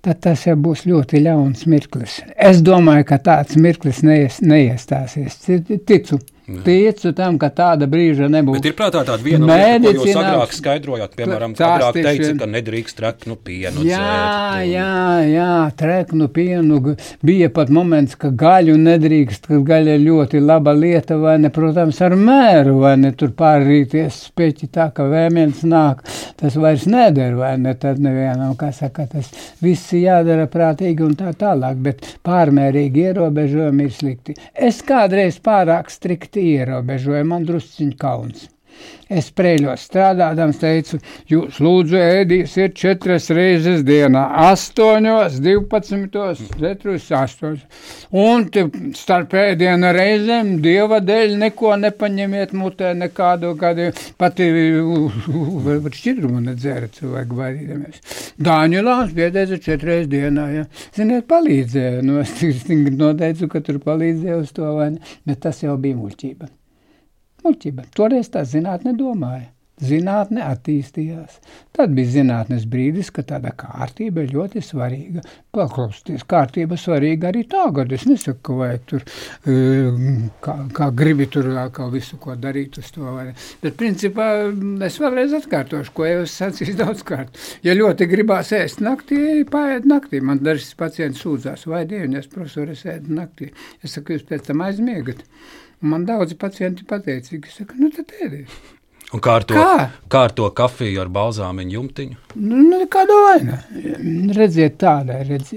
tad tas jau būs ļoti ļauns mirklis. Es domāju, ka tāds mirklis neies, neiestāsies. Ticu. Ticu tam, ka tāda brīža nebūs. Bet ir prātā tāda viena lieta, ko jūs agrāk skaidrojāt, piemēram, agrāk teica, ka nedrīkst treknu pienu jā, dzert. Jā, jā, treknu pienu. Bija pat moments, ka gaļu nedrīkst, ka gaļa ir ļoti laba lieta, vai ne, protams, ar mēru, vai ne, tur pārrīties speķi tā, ka vēmiens nāk, tas vairs neder, vai ne, tad nevienam, kā saka, tas viss jādara prātīgi un tā tālāk, bet pārmērīgi ierobežojumi ir slikti. Es kādreiz pārāk strikti ierobežoju, man drusciņ kauns. Es sprēļos strādādams teicu, jūs lūdzu ēdīsiet četras reizes dienā, astoņos, divpadsmitos, četrus, astoņos. Un starp ēdienu reizēm dieva dēļ neko nepaņemiet mutē, nekādu, kādu pati šķidrumu nedzēra cilvēku baidīdamies. Dāņulāns pieteica četreiz dienā, ja. Ziniet, palīdzēja, nu es noteicu, ka tur palīdzēja uz to, vai ne, bet tas jau bija muļķība. Muļķība. Toreiz tā zinātne domāja. Zinātne attīstījās. Tad bija zinātnes brīdis, ka tāda kārtība ir ļoti svarīga. Paklausties, kārtība svarīga arī tagad. Es nesaku, vajag tur, kā, kā gribi tur kā visu ko darīt uz to. Vai. Bet principā es vēlreiz atkārtošu, ko jau es sacīju [LAUGHS] daudz kārt. Ja ļoti gribās ēst naktī, paiet naktī. Man dažs pacients sūdzās, vai dievinies, profesori, es ēdu naktī. Es saku, jūs pēc tam aizmiegat. Man daudzi pacienti pateicīgi. Es saku, nu tad ēdiet. Un kā ar to, kā? Kā ar to kafiju ar balzāmiņu jumtiņu? Nu, nu, kāda vaina? Redziet, tāda redz,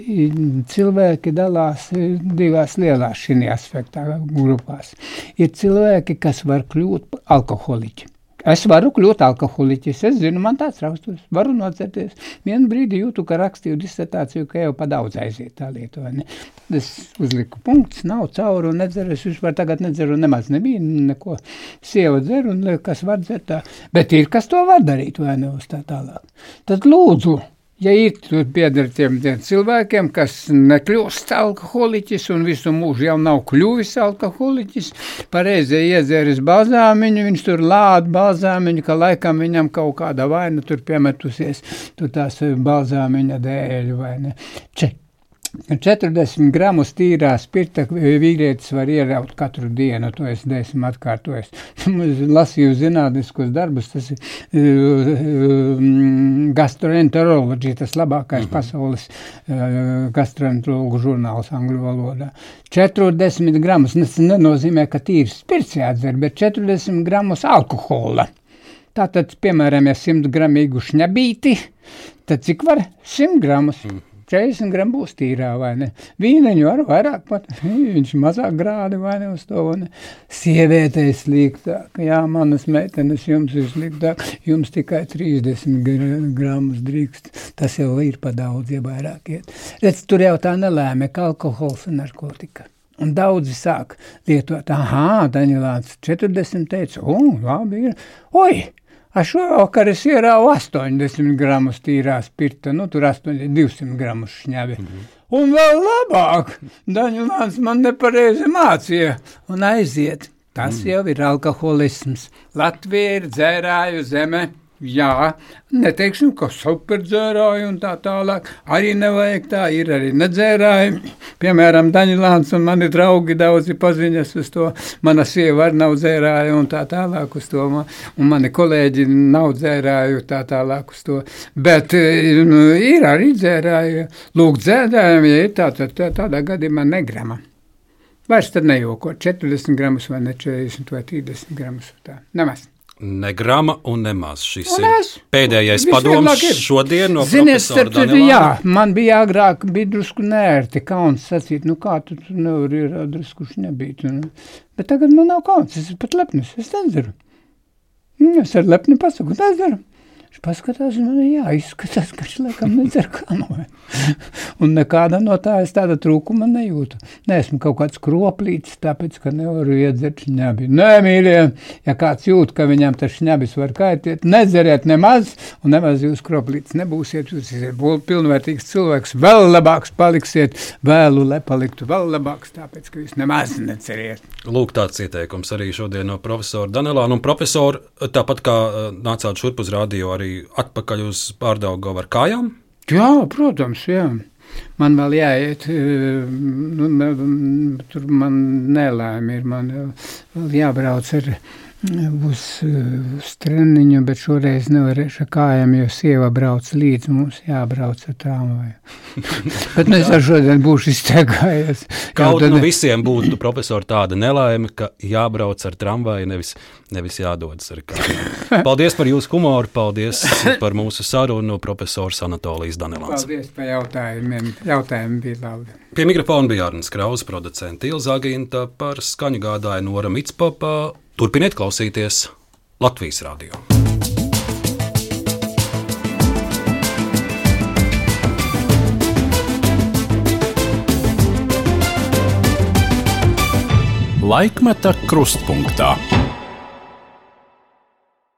cilvēki dalās divās lielās šī aspektā grupās. Ir cilvēki, kas var kļūt alkoholiķi. Es varu kļūt alkoholiķis, es zinu, man tāds raksturs, varu nocerties. Vienu brīdi jūtu, ka rakstīju disertāciju, ka jau pa daudz aiziet tā lieta, vai ne? Es uzliku punkts, nav cauru, nedzeru, es vispār tagad nedzeru, nemaz nebija neko. Sieva dzer un kas var dzert tā, bet ir, kas to var darīt, vai ne, uz tā tālāk. Tad lūdzu, Ja ir pieder tiem, tiem cilvēkiem, kas nekļūst alkoholiķis un visu mūžu jau nav kļuvis alkoholiķis, pareizi iedzēris balzāmiņu, viņš tur lāda balzāmiņu, ka laikam viņam kaut kāda vaina tur piemetusies, tur tās balzāmiņa dēļ vai ne. Ček 40 gramus tīrā spirta vīrietis var ieraut katru dienu, to es desmu atkārtojos. [LAUGHS] Lasīju zinātniskos darbus, tas ir uh, gastroenteroloģija, tas labākais mm -hmm. pasaules uh, gastroenterologu žurnāls angļu valodā. 40 gramus, tas nenozīmē, ka tīri spirts jādzer, bet 40 gramus alkohola. Tātad, piemēram, ja 100 gramīgu šņabīti, tad cik var 100 gramus? Mm. 40 gramu būs tīrā, vai ne? Vīneņu var vairāk pat, [LAUGHS] viņš mazāk grādi, vai ne, uz to, ne? Sievietei sliktāk, jā, manas meitenes, jums ir sliktāk, jums tikai 30 gramus drīkst, tas jau ir pa daudz, ja vairāk iet. Redz, tur jau tā nelēma, ka alkohols un narkotika. Un daudzi sāk lietot, aha, Daņilāts 40 teica, un, labi ir, oi, A šovakar es ierāvu 80 gramus tīrā spirta, nu tur 8, 200 gramus šņabi. Mm -hmm. Un vēl labāk, Daņulāns man nepareizi mācīja un aiziet. Tas mm. jau ir alkoholisms. Latvija ir dzērāju zeme. Jā, neteiksim, ka superdzērāji un tā tālāk. Arī nevajag tā, ir arī nedzērāji. Piemēram, Daņilāns un mani draugi daudzi paziņas uz to. Mana sieva arī nav dzērāja un tā tālāk uz to. Un mani kolēģi nav dzērāju tā tālāk uz to. Bet nu, ir arī dzērāji. Lūk, dzērājiem, ja ir tā, tad tā, tādā gadījumā negrama. Vairs tad nejoko 40 gramus vai ne 40 vai 30 gramus. Tā, nemaz. Ne grama un nemaz. Šis un ir pēdējais padoms šodien no Ziniet, starp, jā, man bija agrāk bija drusku nērti kauns sacīt, nu kā tu nevari ierādīt, kurš nebija. Nu. Bet tagad man nav kauns, es pat lepnis, es nedzeru. Es ar lepni pasaku, nedzeru. Viņš paskatās, man jā, izskatās, ka viņš laikam nedzer kanoju. un nekāda no tā es tāda trūkuma nejūtu. Nē, esmu kaut kāds kroplītis, tāpēc, ka nevaru iedzert šņabi. Nē, mīļie, ja kāds jūt, ka viņam tas šņabis var kaitēt, nedzeriet nemaz, un nemaz jūs kroplītis nebūsiet, jūs esat pilnvērtīgs cilvēks, vēl labāks paliksiet, vēlu, lai paliktu vēl labāks, tāpēc, ka jūs nemaz neceriet. Lūk, tāds ieteikums arī šodien no profesora Danelāna, un profesori, tāpat kā nācāt šurp uz rādio arī arī atpakaļ uz Pārdaugavu ar kājām? Jā, protams, jā. Man vēl jāiet, eh, nu, tur man nelēma ir, man vēl jābrauc ar uz, uz treniņu, bet šoreiz nevarēšu ar kājām, jo sieva brauc līdzi, mums jābrauc ar tramvaju. [LAUGHS] bet es ar šodien būšu izteigājies. Kaut tad... nu visiem būtu, profesori, tāda nelaime, ka jābrauc ar tramvaju, nevis, nevis jādodas ar kājām. [LAUGHS] Paldies par jūsu humoru, paldies par mūsu sarunu, profesors Anatolijas Danelāns. Paldies par jautājumiem, jautājumi bija labi. Pie mikrofona bija Arnas Kraus, producents Ilza Aginta, par skaņu gādāja Nora Mitspapa Turpiniet klausīties Latvijas radio. Laikmeta krustpunktā.